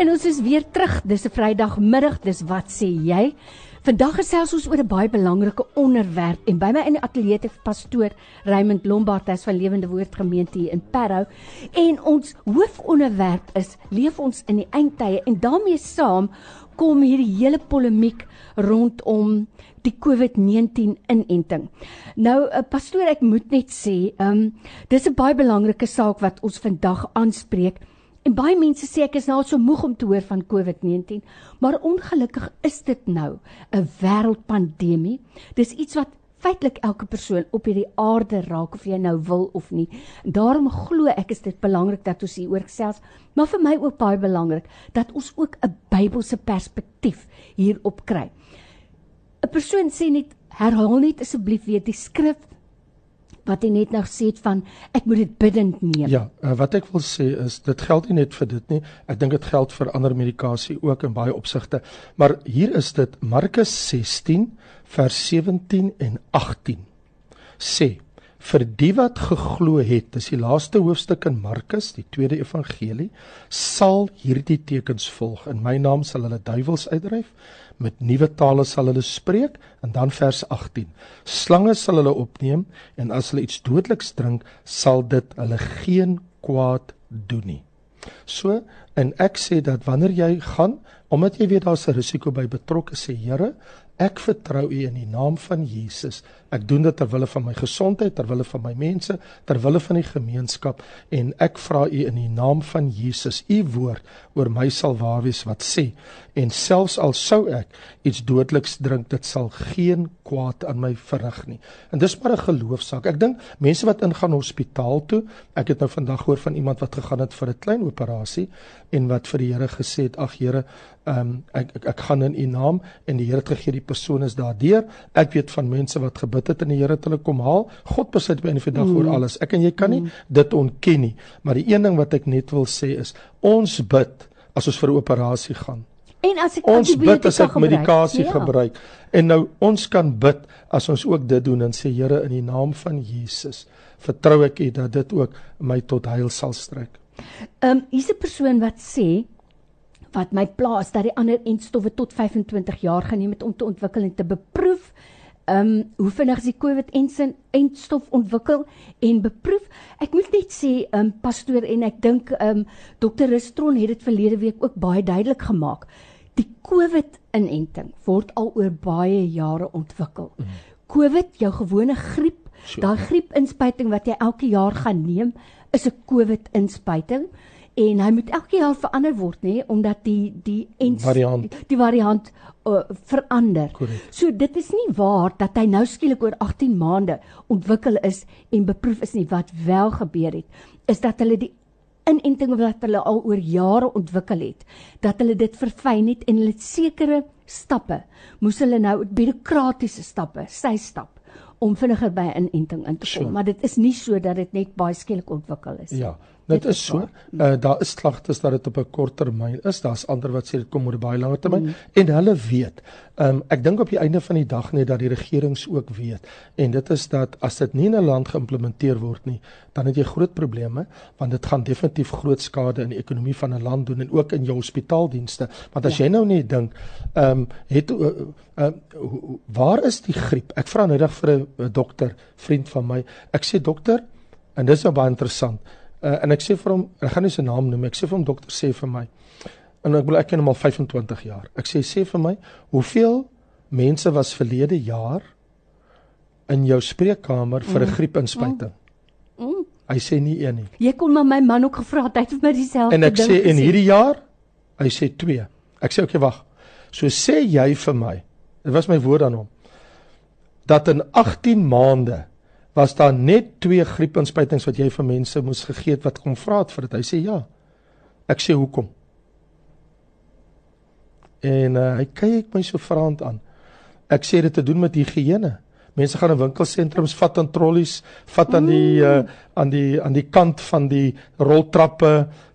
En ons is weer terug. Dis 'n Vrydagmiddag. Dis wat sê jy? Vandag gesels ons oor 'n baie belangrike onderwerp en by my in die ateljee het pastoor Raymond Lombard as van Lewende Woord Gemeente hier in Parow en ons hoofonderwerp is leef ons in die eindtye en daarmee saam kom hierdie hele polemiek rondom die COVID-19 inenting. Nou 'n pastoor ek moet net sê, ehm um, dis 'n baie belangrike saak wat ons vandag aanspreek. En baie mense sê ek is nou al so moeg om te hoor van COVID-19, maar ongelukkig is dit nou 'n wêreldpandemie. Dis iets wat feitelik elke persoon op hierdie aarde raak of jy nou wil of nie. Daarom glo ek is dit belangrik dat ons hieroor gesels, maar vir my ook baie belangrik dat ons ook 'n Bybelse perspektief hierop kry. 'n Persoon sê net herhaal net asseblief weer die skrif wat hy net nou het van ek moet dit bidend neem. Ja, uh, wat ek wil sê is dit geld nie net vir dit nie. Ek dink dit geld vir ander medikasie ook in baie opsigte. Maar hier is dit Markus 16 vers 17 en 18. Sê vir die wat geglo het, dis die laaste hoofstuk in Markus, die tweede evangelie, sal hierdie tekens volg. In my naam sal hulle duiwels uitdryf, met nuwe tale sal hulle spreek en dan vers 18. Slange sal hulle opneem en as hulle iets dodeliks drink, sal dit hulle geen kwaad doen nie. So en ek sê dat wanneer jy gaan, omdat jy weet daar's 'n risiko by betrokke sê Here, ek vertrou U in die naam van Jesus. Ek doen dit ter wille van my gesondheid, ter wille van my mense, ter wille van die gemeenskap en ek vra U in die naam van Jesus, U woord oor my sal waar wees wat sê en selfs al sou ek iets dodeliks drink, dit sal geen kwaad aan my verrig nie. En dis maar 'n geloofsaak. Ek dink mense wat ingaan hospitaal toe, ek het nou vandag gehoor van iemand wat gegaan het vir 'n klein operasie en wat vir die Here gesê het: "Ag Here, um, ek, ek ek gaan in U naam en die Here het gegee die persoon is daardeur. Ek weet van mense wat gebid het en die Here hulle kom haal. God besit by in die dag mm. oor alles. Ek en jy kan nie mm. dit ontken nie. Maar die een ding wat ek net wil sê is ons bid as ons vir 'n operasie gaan. En as ek ons bid as ek medikasie ja. gebruik en nou ons kan bid as ons ook dit doen en sê Here in die naam van Jesus vertrou ek U dat dit ook my tot heil sal strek. Ehm um, hier's 'n persoon wat sê wat my pla is dat die ander entstowwe tot 25 jaar geneem het om te ontwikkel en te beproef. Ehm um, hoe vinnig is die COVID ensin entstof ontwikkel en beproef? Ek moet net sê ehm um, pastoor en ek dink ehm um, dokter Ristron het dit verlede week ook baie duidelik gemaak. Die COVID inenting word al oor baie jare ontwikkel. Mm. COVID, jou gewone griep, sure. daai griepinspuiting wat jy elke jaar gaan neem, is 'n COVID inspuiting en hy moet elke jaar verander word nê omdat die die ens, variant die, die variant uh, verander. Correct. So dit is nie waar dat hy nou skielik oor 18 maande ontwikkel is en beproef is nie wat wel gebeur het is dat hulle die inenting wat hulle al oor jare ontwikkel het dat hulle dit verfyn het en hulle sekere stappe moes hulle nou bureaukratiese stappe sy stap om vinniger by 'n inenting in te kom sure. maar dit is nie so dat dit net baie skielik ontwikkel is ja Dit is so. Uh, daar is klagtes dat dit op 'n kort termyn is. Daar's ander wat sê dit kom oor 'n baie langer termyn mm. en hulle weet. Um, ek dink op die einde van die dag net dat die regerings ook weet en dit is dat as dit nie in 'n land geïmplementeer word nie, dan het jy groot probleme want dit gaan definitief groot skade in die ekonomie van 'n land doen en ook in jou hospitaaldienste. Want as ja. jy nou net dink, ehm um, het uh, uh, waar is die griep? Ek vra nou net vir 'n dokter, vriend van my. Ek sê dokter, en dis nou baie interessant. Uh, en ek sê vir hom, ek gaan nie sy naam noem, ek sê vir hom dokter sê vir my. En ek wil ek ken hom al 25 jaar. Ek sê sê vir my, hoeveel mense was verlede jaar in jou spreekkamer vir 'n mm. griepinspuiting? Mm. Mm. Hy sê nie een nie. Jy kon maar my man ook gevra het, hy het vir my dieselfde ding. En ek sê in hierdie jaar, hy sê 2. Ek sê okay, wag. So sê jy vir my, dit was my woord aan hom, dat in 18 maande was daar net twee griepinspuitings wat jy vir mense moes gegee het wat kom vra het vir dit. Hy sê ja. Ek sê hoekom? En uh, hy kyk my so vraend aan. Ek sê dit te doen met higiëne. Mense gaan in winkelsentrums vat aan trollies, vat aan die uh, aan die aan die kant van die roltrappe,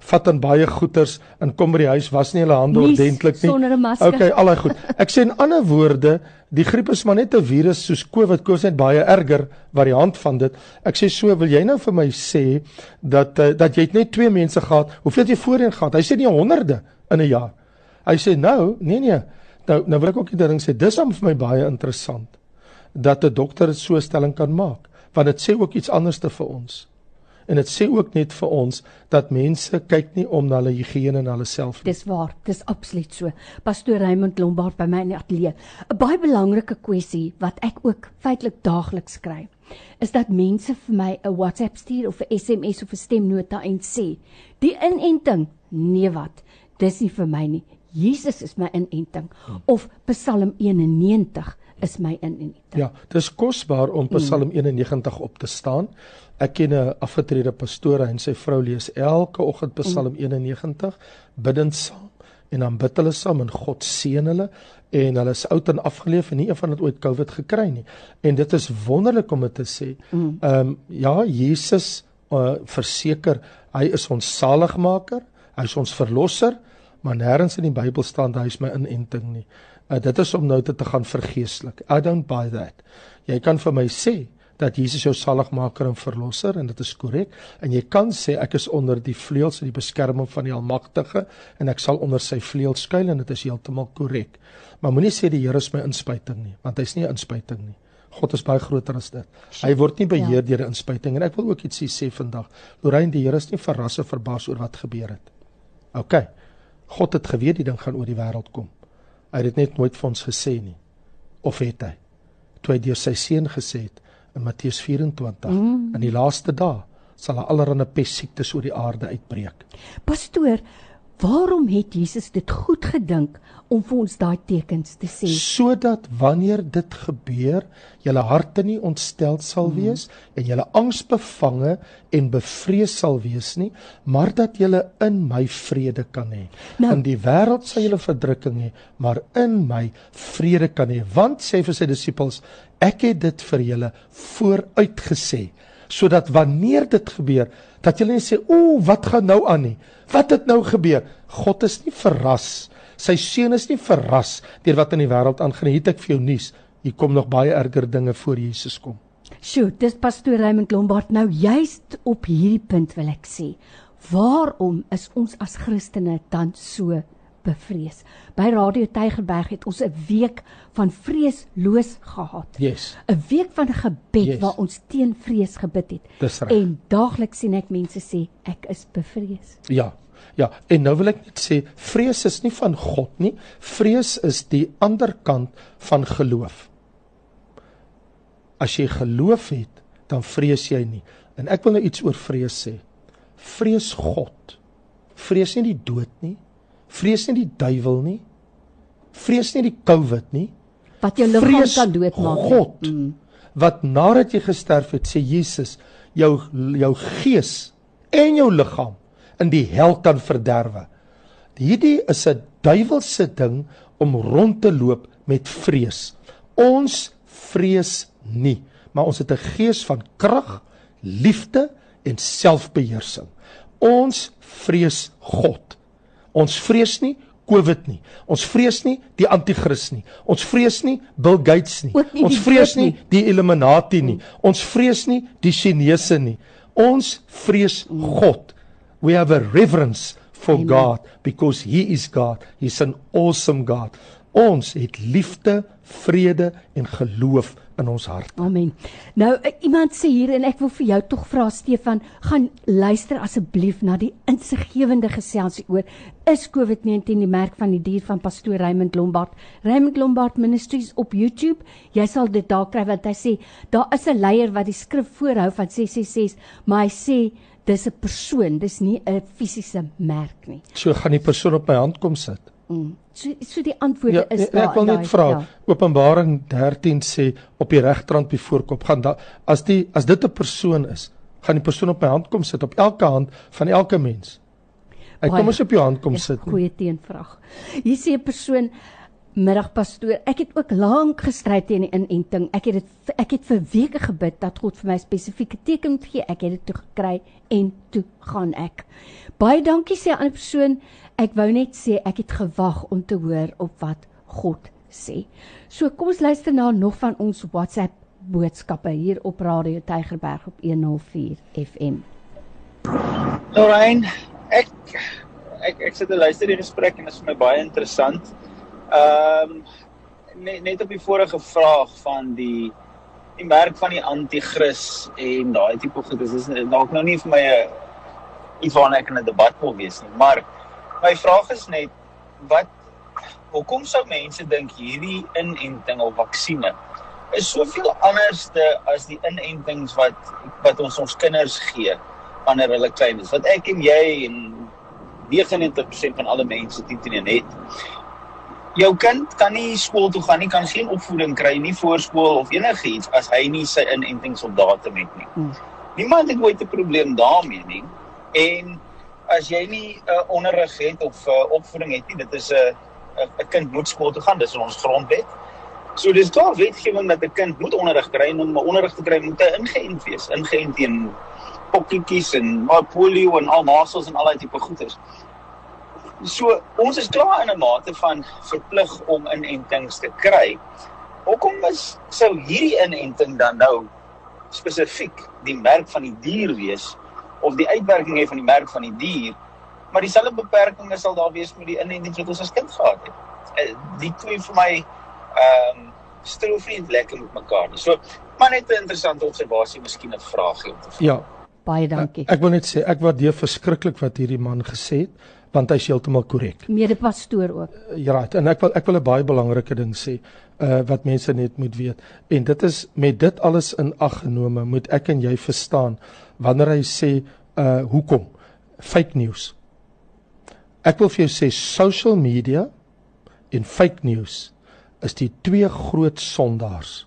vat aan baie goeders en kom by die huis was nie hulle hande ordentlik nie. Sonder 'n masker. Okay, al daai goed. Ek sê in ander woorde, die griep is maar net 'n virus soos COVID, COVID is net baie erger variant van dit. Ek sê so, wil jy nou vir my sê dat uh, dat jy net twee mense gehad, hoeveel het jy voorheen gehad? Hy sê nie honderde in 'n jaar. Hy sê nou, nee nee. Nou nou wil ek ook net ding sê, dis hom vir my baie interessant dat 'n dokter so 'n stelling kan maak, want dit sê ook iets anders te vir ons. En dit sê ook net vir ons dat mense kyk nie om na hulle higiëne en hulle self nie. Dis waar, dis absoluut so. Pastoor Raymond Lombard by my in die ateljee. 'n Baie belangrike kwessie wat ek ook feitelik daagliks kry, is dat mense vir my 'n WhatsApp stuur of 'n SMS of 'n stemnota en sê, "Die inenting, nee wat, dis nie vir my nie. Jesus is my inenting." Of Psalm 91 is my in en uit. Ja, dis kosbaar om Psalm mm. 91 op te staan. Ek ken 'n afgetrede pastoor en sy vrou lees elke oggend Psalm mm. 91 bidend saam en dan bid hulle saam en God seën hulle en hulle is oud en afgeleef en nie een van hulle ooit COVID gekry nie. En dit is wonderlik om dit te sê. Mm. Ehm mm. um, ja, Jesus uh, verseker hy is ons saligmaker, hy is ons verlosser, maar nêrens in die Bybel staan hy is my inenting nie. Uh, dit is om nou te, te gaan vergeestelik. I don't buy that. Jy kan vir my sê dat Jesus jou saligmaker en verlosser en dit is korrek en jy kan sê ek is onder die vleuels en die beskerming van die Almagtige en ek sal onder sy vleuels skuil en dit is heeltemal korrek. Maar moenie sê die Here is my inspuiting nie, want hy's nie 'n inspuiting nie. God is baie groter as dit. Hy word nie beheer ja. deur 'n inspuiting en ek wil ook iets sê vandag. Lorraine, die Here is nie verras of verbaas oor wat gebeur het. OK. God het geweet die ding gaan oor die wêreld kom. Hy het dit net nooit vir ons gesê nie. Of het hy? Toe hy deur sy seun gesê het in Matteus 24 mm. in die laaste dae sal allerlei pessiektes oor die aarde uitbreek. Pastoor, waarom het Jesus dit goed gedink om vir ons daai tekens te sê sodat wanneer dit gebeur julle harte nie ontstel sal mhm. wees mm. en julle angsbevange en bevrees sal wees nie maar dat julle in my vrede kan hê nou, in die wêreld sal julle verdrukking hê maar in my vrede kan hê want sê vir sy disippels ek het dit vir julle vooruitgesê sodat wanneer dit gebeur dat julle nie sê o wat gaan nou aan nie wat het nou gebeur God is nie verras Sy seun is nie verras deur wat in die wêreld aangaan. Het ek vir jou nuus. Hier kom nog baie erger dinge voor Jesus kom. Sjoe, dis pastoor Raymond Lombard nou juist op hierdie punt wil ek sê. Waarom is ons as Christene dan so bevrees? By Radio Tygerberg het ons 'n week van vreesloos gehad. Yes. 'n Week van gebed yes. waar ons teen vrees gebid het. En daagliks sien ek mense sê ek is bevrees. Ja, Ja, en nou wil ek net sê vrees is nie van God nie. Vrees is die ander kant van geloof. As jy geloof het, dan vrees jy nie. En ek wil nou iets oor vrees sê. Vrees God. Vrees nie die dood nie. Vrees nie die duiwel nie. Vrees nie die COVID nie. Wat jou liggaam kan doodmaak. God. Mm. Wat nadat jy gesterf het, sê Jesus, jou jou gees en jou liggaam in die hel kan verderwe. Hierdie is 'n duiwelse ding om rond te loop met vrees. Ons vrees nie, maar ons het 'n gees van krag, liefde en selfbeheersing. Ons vrees God. Ons vrees nie COVID nie. Ons vrees nie die anti-kris nie. Ons vrees nie Bill Gates nie. nie ons vrees nie die Illuminati nie. Ons vrees nie die Chinese nie. Ons vrees God. We have a reverence for Amen. God because he is God. He's an awesome God. Ons het liefde, vrede en geloof in ons hart. Amen. Nou eh, iemand sê hier en ek wil vir jou tog vra Stefan, gaan luister asseblief na die insiggewende geselsie oor is COVID-19 die merk van die dier van pastoor Raymond Lombard. Raymond Lombard Ministries op YouTube. Jy sal dit daar kry want hy sê daar is 'n leier wat die skrif voorhou van 666, maar hy sê dis 'n persoon, dis nie 'n fisiese merk nie. So gaan die persoon op my hand kom sit. Mm. So so die antwoorde ja, is nee, daar. Ek wil net vra. Ja. Openbaring 13 sê op die regterrand by voorkop gaan da, as die as dit 'n persoon is, gaan die persoon op my hand kom sit op elke hand van elke mens. Hy kom ons op jou hand kom sit. Goeie teenvraag. Hier sê 'n persoon middag pastoor. Ek het ook lank gestry teen die inenting. Ek het dit ek het vir weke gebid dat God vir my spesifieke teken moet gee. Ek het dit toe gekry en toe gaan ek. Baie dankie sê 'n ander persoon. Ek wou net sê ek het gewag om te hoor op wat God sê. So kom ons luister na nog van ons WhatsApp boodskappe hier op Radio Tygerberg op 104 FM. Lorraine, ek ek ek sit en luister die gesprek en dit is vir my baie interessant. Ehm um, net net op die vorige vraag van die die merk van die anti-kris en daai tipe goed is is dalk nou nie vir my 'n iets waarna ek in 'n debat wil wees nie, maar my vraag is net wat hoekom sou mense dink hierdie inenting of vaksines is soveel anderste as die inentings wat wat ons ons kinders gee wanneer hulle klein is. Wat ek en jy en 99% van alle mense teen het jou kind kan nie skool toe gaan nie, kan geen opvoeding kry nie voorskool of enigiets as hy nie sy inentings op datum het nie. Hmm. Niemand het ooit 'n probleem daarmee nie. En as jy nie 'n uh, onderrig het of uh, opvoeding het nie, dit is 'n uh, 'n kind moet skool toe gaan, dis in ons grondwet. So dis daar wetgewing dat 'n kind moet onderrig kry en om onderrig te kry moet hy ingeënt wees, ingeënt teen pokkietjies en polio en al masels en al daai tipe goeders. So ons is klaar in 'n mate van verplig om inentings te kry. Hoekom is sou hierdie inenting dan nou spesifiek die merk van die dier wees of die uitwerking hê van die merk van die dier? Maar dieselfde beperkings sal daar wees met die inentings wat ons as kind gehad het. Eh, die twee vir my ehm um, stroefvriend lekker met mekaar nie. So, maar net 'n interessante observasie, miskien 'n vraagie om te vra. Ja. Baie dankie. Ek, ek wil net sê ek waardeer verskriklik wat hierdie man gesê het want hy's heeltemal korrek. Mede-pastoor ook. Ja, right. en ek wil ek wil 'n baie belangrike ding sê uh wat mense net moet weet. En dit is met dit alles in ag genome moet ek en jy verstaan wanneer hy sê uh hoekom fake news. Ek wil vir jou sê social media en fake news is die twee groot sondaars.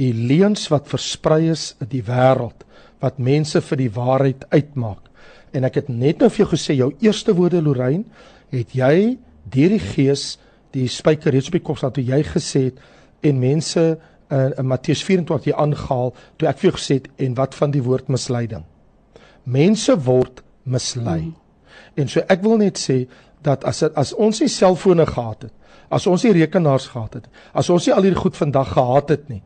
Die leuns wat versprei is in die wêreld wat mense vir die waarheid uitmaak. En ek het net nou vir jou gesê jou eerste woorde Lorraine, het jy deur die gees die spyker reeds op die kop staan toe jy gesê het en mense uh, in Matteus 24 jy aangehaal toe ek vir jou gesê het en wat van die woord misleiding. Mense word mislei. Mm. En so ek wil net sê dat as as ons nie selfone gehad het, as ons nie rekenaars gehad het, as ons nie al hierdie goed vandag gehad het nie,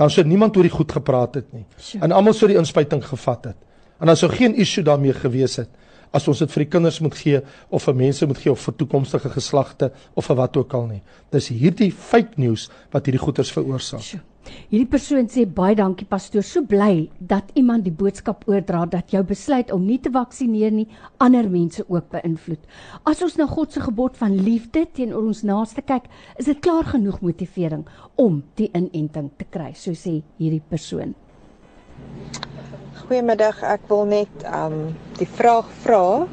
dan sou niemand oor die goed gepraat het nie. Sure. En almal sou die inspuiting gevat het. En dan sou geen issue daarmee gewees het as ons dit vir die kinders moet gee of vir mense moet gee of vir toekomstige geslagte of vir wat ook al nie. Dis hierdie fake news wat hierdie goeters veroorsaak. Sure. Hierdie persoon sê baie dankie pastoor, so bly dat iemand die boodskap oordra dat jou besluit om nie te vaksineer nie ander mense ook beïnvloed. As ons na God se gebod van liefde teenoor ons naaste kyk, is dit klaar genoeg motivering om die inenting te kry, so sê hierdie persoon. Goeiemiddag, ek wil net um die vraag vra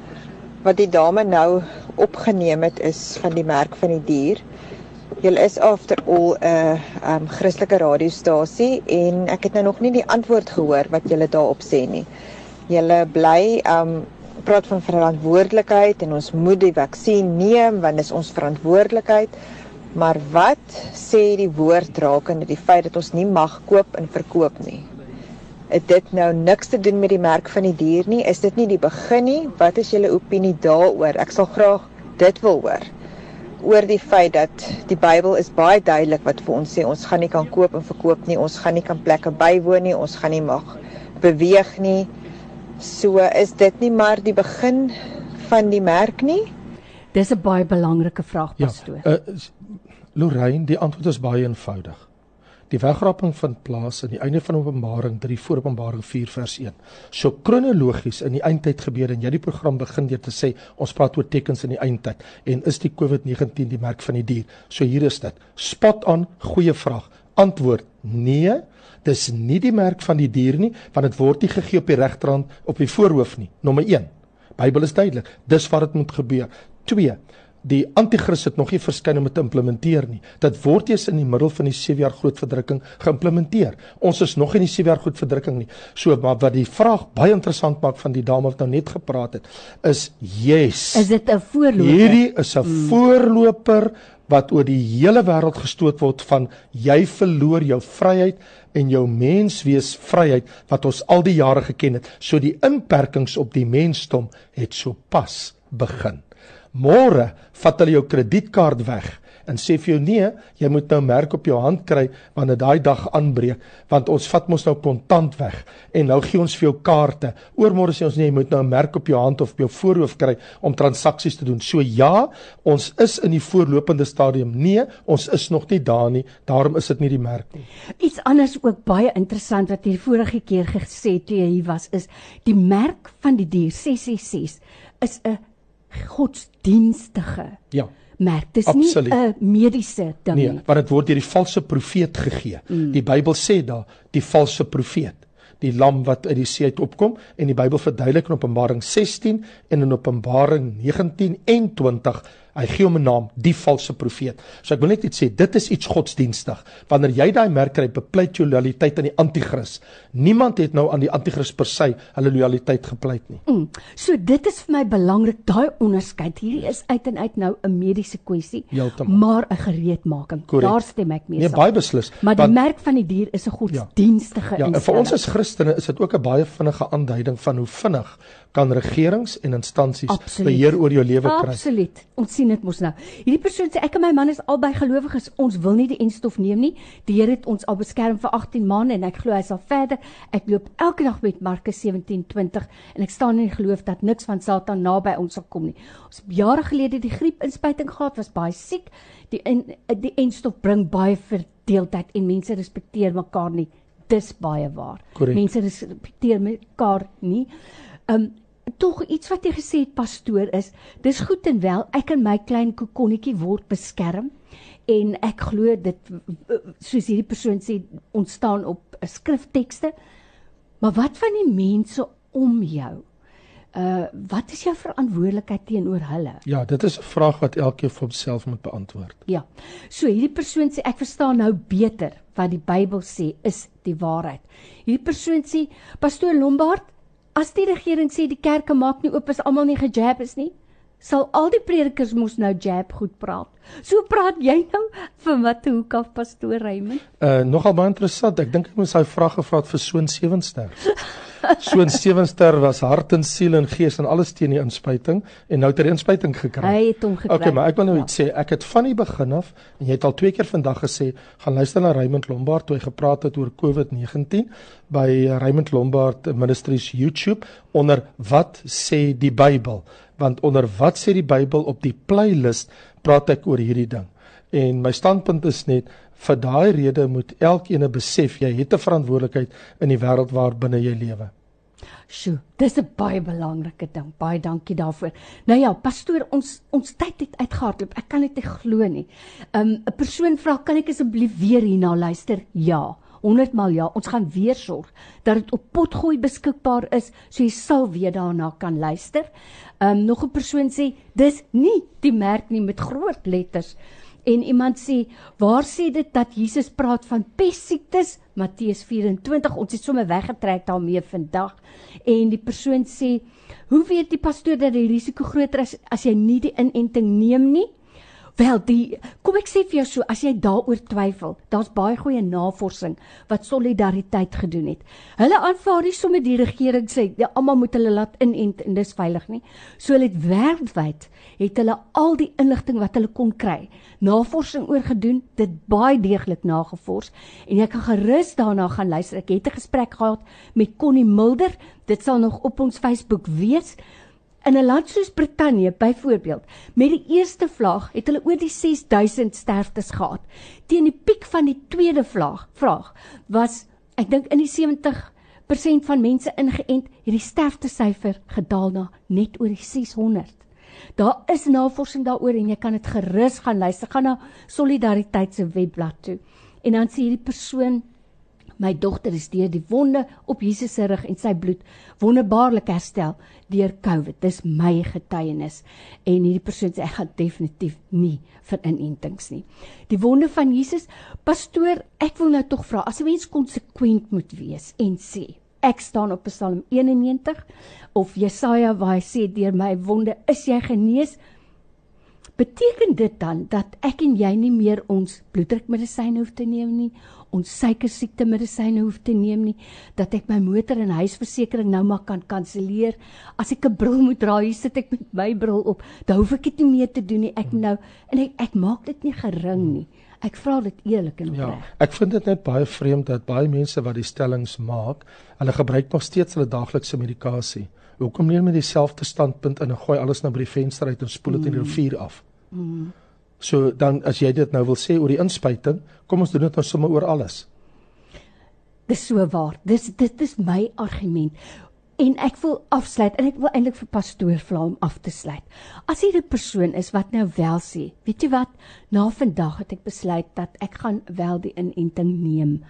wat die dame nou opgeneem het is van die merk van die dier. Julle is after all 'n uh, um Christelike radiostasie en ek het nou nog nie die antwoord gehoor wat julle daarop sê nie. Julle bly um praat van verantwoordelikheid en ons moet die vaksin neem want dit is ons verantwoordelikheid. Maar wat sê die woord rakende die feit dat ons nie mag koop en verkoop nie? Het dit nou niks te doen met die merk van die dier nie? Is dit nie die begin nie? Wat is julle opinie daaroor? Ek sal graag dit wil hoor oor die feit dat die Bybel is baie duidelik wat vir ons sê ons gaan nie kan koop en verkoop nie, ons gaan nie kan plekke bywoon nie, ons gaan nie mag beweeg nie. So is dit nie maar die begin van die merk nie? Dis 'n baie belangrike vraag pastoor. Ja, uh, Lorraine, die antwoord is baie eenvoudig. Die wegraping vind plaas aan die einde van Openbaring 3 voor Openbaring 4 vers 1. So kronologies in die eindtyd gebeur en jy die program begin deur te sê ons praat oor tekens in die eindtyd en is die COVID-19 die merk van die dier. So hier is dit. Spot on, goeie vraag. Antwoord: Nee, dis nie die merk van die dier nie, want dit word nie gegee op die regterhand op die voorhoof nie. Nommer 1. Bybel is duidelik. Dis wat dit moet gebeur. 2 die anti-kris het nog nie verskyn om dit te implementeer nie. Dit word eers in die middel van die 7 jaar groot verdrukking geïmplementeer. Ons is nog in die 7 jaar groot verdrukking nie. So maar wat die vraag baie interessant maak van die dame wat nou net gepraat het, is yes. Is dit 'n voorloper? Hierdie is 'n hmm. voorloper wat oor die hele wêreld gestoot word van jy verloor jou vryheid en jou menswees vryheid wat ons al die jare geken het. So die inperkings op die mensdom het sopas begin. Môre vat hulle jou kredietkaart weg en sê vir jou nee, jy moet nou merk op jou hand kry wanneer daai dag aanbreek, want ons vat mos nou kontant weg en nou gee ons vir jou kaarte. Oormôre sê ons nee, jy moet nou 'n merk op jou hand of op jou voorhoof kry om transaksies te doen. So ja, ons is in die voorlopende stadium. Nee, ons is nog nie daar nie. Daarom is dit nie die merk nie. Iets anders ook baie interessant wat hier vorige keer gesê toe jy hier was is die merk van die dier 666 is 'n godsdienstige. Ja. Merk dis Absoluut. nie 'n mediese ding nee, nie. Nee, want dit word deur die valse profeet gegee. Mm. Die Bybel sê daar die valse profeet, die lam wat uit die see uit opkom en die Bybel verduidelik in Openbaring 16 en in Openbaring 19 en 20 Hy gee hom 'n naam, die valse profeet. So ek wil net iets sê, dit is iets godsdienstig. Wanneer jy daai merk kry, bepleit jy loyaliteit aan die anti-kris. Niemand het nou aan die anti-kris per se hulle loyaliteit gepleit nie. Mm. So dit is vir my belangrik daai onderskeid. Hierdie is uit en uit nou 'n mediese kwessie, maar 'n gereedmaking. Correct. Daar stem ek mee nee, saam. Nee, baie beslis. Maar die want, merk van die dier is 'n ja. godsdienstige Ja, ja en vir ons as Christene is dit ook 'n baie vinnige aanduiding van hoe vinnig kan regerings en instansies Absoluut. beheer oor jou lewe kry. Absoluut. Ons sien dit mos nou. Hierdie persoon sê ek en my man is albei gelowiges. Ons wil nie die enstof neem nie. Die Here het ons al beskerm vir 18 maande en ek glo hy sal verder. Ek loop elke dag met Markus 17:20 en ek staan in die geloof dat niks van Satan naby ons sal kom nie. Ons het jare gelede die griepinspuiting gehad, was baie siek. Die en, die enstof bring baie verdeeldheid en mense respekteer mekaar nie. Dis baie waar. Korrek. Mense respekteer mekaar nie. Um tog iets wat jy gesê het pastoor is, dis goed en wel ek en my klein kokonnetjie word beskerm en ek glo dit soos hierdie persoon sê ontstaan op eh, skriftekste. Maar wat van die mense om jou? Uh wat is jou verantwoordelikheid teenoor hulle? Ja, dit is 'n vraag wat elkeen vir homself moet beantwoord. Ja. So hierdie persoon sê ek verstaan nou beter wat die Bybel sê is die waarheid. Hierdie persoon sê pastoor Lombard, as die regering sê die kerke maak nie oop as almal nie gejab is nie, sal al die predikers mos nou jab goed praat. So praat jy nou vir wat hoek af pastoor Raymond? Uh nogal baie interessant. Ek dink ek moes hy vrae gevra het vir Soon Sewenster. Soon Sewenster was hart en siel en gees en alles teen die inspuiting en nou het hy die inspuiting gekry. Hy het hom gekry. Okay, maar ek wil nou Ja. iets sê. Ek het van die begin af en jy het al twee keer vandag gesê, gaan luister na Raymond Lombard toe hy gepraat het oor COVID-19 by Raymond Lombard Ministries YouTube onder wat sê die Bybel? Want onder wat sê die Bybel op die playlist praat ek oor hierdie ding. En my standpunt is net vir daai rede moet elkeen besef jy het 'n verantwoordelikheid in die wêreld waarbinne jy lewe. Sjoe, dis 'n baie belangrike ding. Baie dankie daarvoor. Nou ja, pastoor, ons ons tyd het uitgehardloop. Ek kan dit nie glo nie. Um 'n persoon vra, "Kan ek asseblief weer hierna luister?" Ja. 100 mal ja, ons gaan weer sorg dat dit op potgooi beskikbaar is, so jy sal weer daarna kan luister. Um nog 'n persoon sê dis nie die merk nie met groot letters. En iemand sê, waar sê dit dat Jesus praat van pessiektes? Matteus 24. Ons het sommer weggetrek daarmee vandag. En die persoon sê, hoe weet die pastoor dat die risiko groter is as jy nie die inenting neem nie? Wel, die kom ek sê vir jou so, as jy daaroor twyfel, daar's baie goeie navorsing wat solidariteit gedoen het. Hulle aanvaar nie sommer die regering sê ja, almal moet hulle laat inent en dis veilig nie. So hulle het wêreldwyd het hulle al die inligting wat hulle kon kry, navorsing oor gedoen, dit baie deeglik nagevors en jy kan gerus daarna gaan luister. Ek het 'n gesprek gehad met Connie Mulder. Dit sal nog op ons Facebook wees. In 'n land soos Brittanje byvoorbeeld, met die eerste vlaag het hulle oor die 6000 sterftes gehad. Teen die piek van die tweede vlaag, vraag was ek dink in die 70% van mense ingeënt, het die sterftesyfer gedaal na net oor die 600. Daar is navorsing daaroor en jy kan dit gerus gaan luister. Gaan na Solidariteit se webblad toe. En dan sê hierdie persoon My dogter is deur die wonde op Jesus se rug en sy bloed wonderbaarlik herstel deur COVID. Dis my getuienis. En hierdie persoon sê ek gaan definitief nie vir inentings nie. Die wonde van Jesus, pastoor, ek wil nou tog vra, as 'n mens konsekwent moet wees en sê Ek staan op Psalm 91 of Jesaja waar hy sê deur my wonde is jy genees. Beteken dit dan dat ek en jy nie meer ons bloeddrukmedisyne hoef te neem nie, ons suikersiekte medisyne hoef te neem nie, dat ek my motor en huisversekering nou maar kan kanselleer. As ek 'n bril moet dra, hier sit ek met my bril op, dan hoef ek dit nie meer te doen nie. Ek nou en ek, ek maak dit nie gering nie. Ek vra dit eerlik en Ja, opreg. ek vind dit net baie vreemd dat baie mense wat die stellings maak, hulle gebruik nog steeds hulle daaglikse medikasie. Hoekom neem hulle dieselfde standpunt in en gooi alles nou by die venster uit en spoel dit in die rivier af? Mm. So dan as jy dit nou wil sê oor die inspuiting, kom ons doen dit nou sommer oor alles. Dis so waar. Dis dit is my argument. En ek wil afsluit en ek wil eintlik vir pastoor vra om af te sluit. As hier 'n persoon is wat nou wel sê, weet jy wat, na vandag het ek besluit dat ek gaan wel die inenting neem.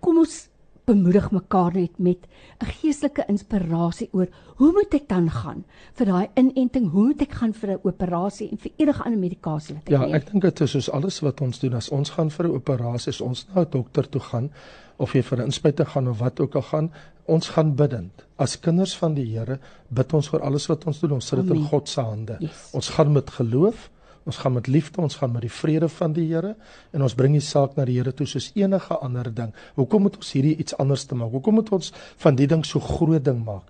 Kom ons bemoedig mekaar net met 'n geestelike inspirasie oor hoe moet ek dan gaan vir daai inenting? Hoe moet ek gaan vir 'n operasie en vir enige ander medikasie wat ek Ja, neem? ek dink dit is soos alles wat ons doen as ons gaan vir 'n operasie, as ons na 'n dokter toe gaan of jy vir 'n inspuiting gaan of wat ook al gaan, ons gaan bidend. As kinders van die Here bid ons vir alles wat ons doen. Ons sit dit in. God se hande. Yes. Ons gaan met geloof, ons gaan met liefde, ons gaan met die vrede van die Here en ons bring die saak na die Here toe soos enige ander ding. Hoekom moet ons hierdie iets anders te maak? Hoekom moet ons van die ding so groot ding maak?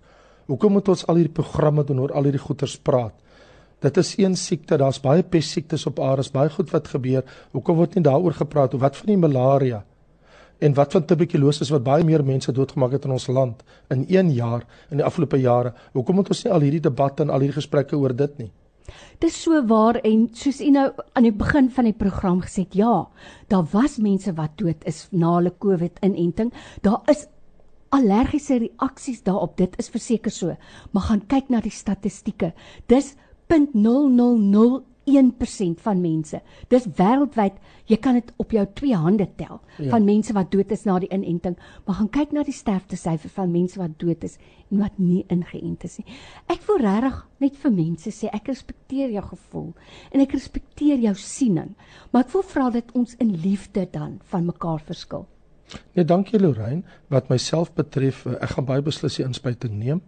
Hoekom moet ons al hierdie programme doen oor al hierdie goeters praat? Dit is een siekte, daar's baie pes siektes op aarde, is baie goed wat gebeur. Hoekom word nie daaroor gepraat of wat van die malaria? En wat van tuberkulose wat baie meer mense doodgemaak het in ons land in 1 jaar in die afgelope jare? Hoekom moet ons nie al hierdie debatte en al hierdie gesprekke oor dit nie? Dis so waar en soos u nou aan die begin van die program gesê het, ja, daar was mense wat dood is na hulle COVID-inenting. Daar is allergiese reaksies daarop. Dit is verseker so. Maar gaan kyk na die statistieke. Dis 0.000 1% van mense. Dis wêreldwyd, jy kan dit op jou twee hande tel ja. van mense wat dood is na die inenting. Maar gaan kyk na die sterftesyfer van mense wat dood is en wat nie ingeënt is nie. Ek wil regtig net vir mense sê ek respekteer jou gevoel en ek respekteer jou siening, maar ek wil vra dat ons in liefde dan van mekaar verskil. Nee, dankie Lorraine. Wat myself betref, ek gaan baie beslis die inspuiting neem.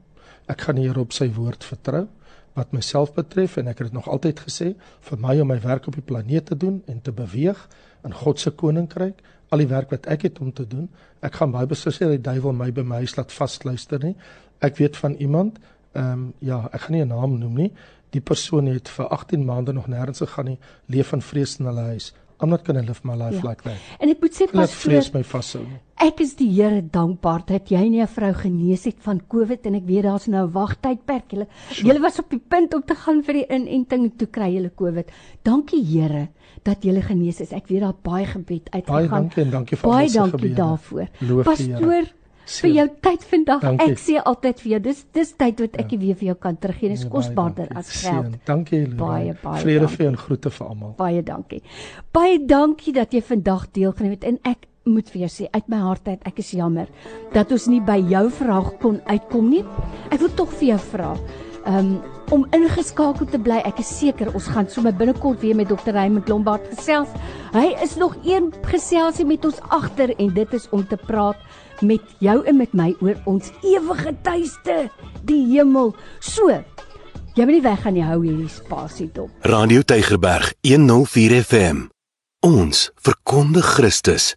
Ek gaan hier op sy woord vertrou wat myself betref en ek het dit nog altyd gesê vir my om my werk op die planeet te doen en te beweeg in God se koninkryk al die werk wat ek het om te doen ek gaan baie beslis nie die duiwel my by my huis laat vasluister nie. Ek weet van iemand ehm um, ja ek gaan nie 'n naam noem nie. Die persoon het vir 18 maande nog nêrens gegaan nie leef in vrees in hulle huis I'm not going to live my life ja. like that. En ek moet sê pas vrees my vashou. Ek is die Here dankbaar dat jy nie 'n vrou genees het van COVID en ek weet daar's nou 'n wagtydperk. Julle sure. julle was op die punt om te gaan vir die inenting en toe kry julle COVID. Dankie Here dat jy genees is. Ek weet daar baie gebed uitgegaan. Baie dankie en dankie vir alles wat gebeur. Baie dankie daarvoor. Pastoor vir jou tyd vandag. Dankie. Ek sê altyd vir jou, dis dis tyd wat ek ja. weer vir jou kan teruggee. Dis nee, kosbaarder as geld. Sien. Dankie Elie. Baie baie. Vrede vir en groete vir almal. Baie dankie. Baie dankie dat jy vandag deelgeneem het en ek moet vir jou sê uit my hart uit ek is jammer dat ons nie by jou vraag kon uitkom nie. Ek wil tog vir jou vra. Um om ingeskakel te bly. Ek is seker ons gaan sommer binnekort weer met Dr. Raymond Lombard gesels. Hy is nog een geselsie met ons agter en dit is om te praat met jou en met my oor ons ewige tuiste, die hemel. So, jy moet nie weggaan nie, hou hierdie spasie dop. Radio Tygerberg 104 FM. Ons verkondig Christus.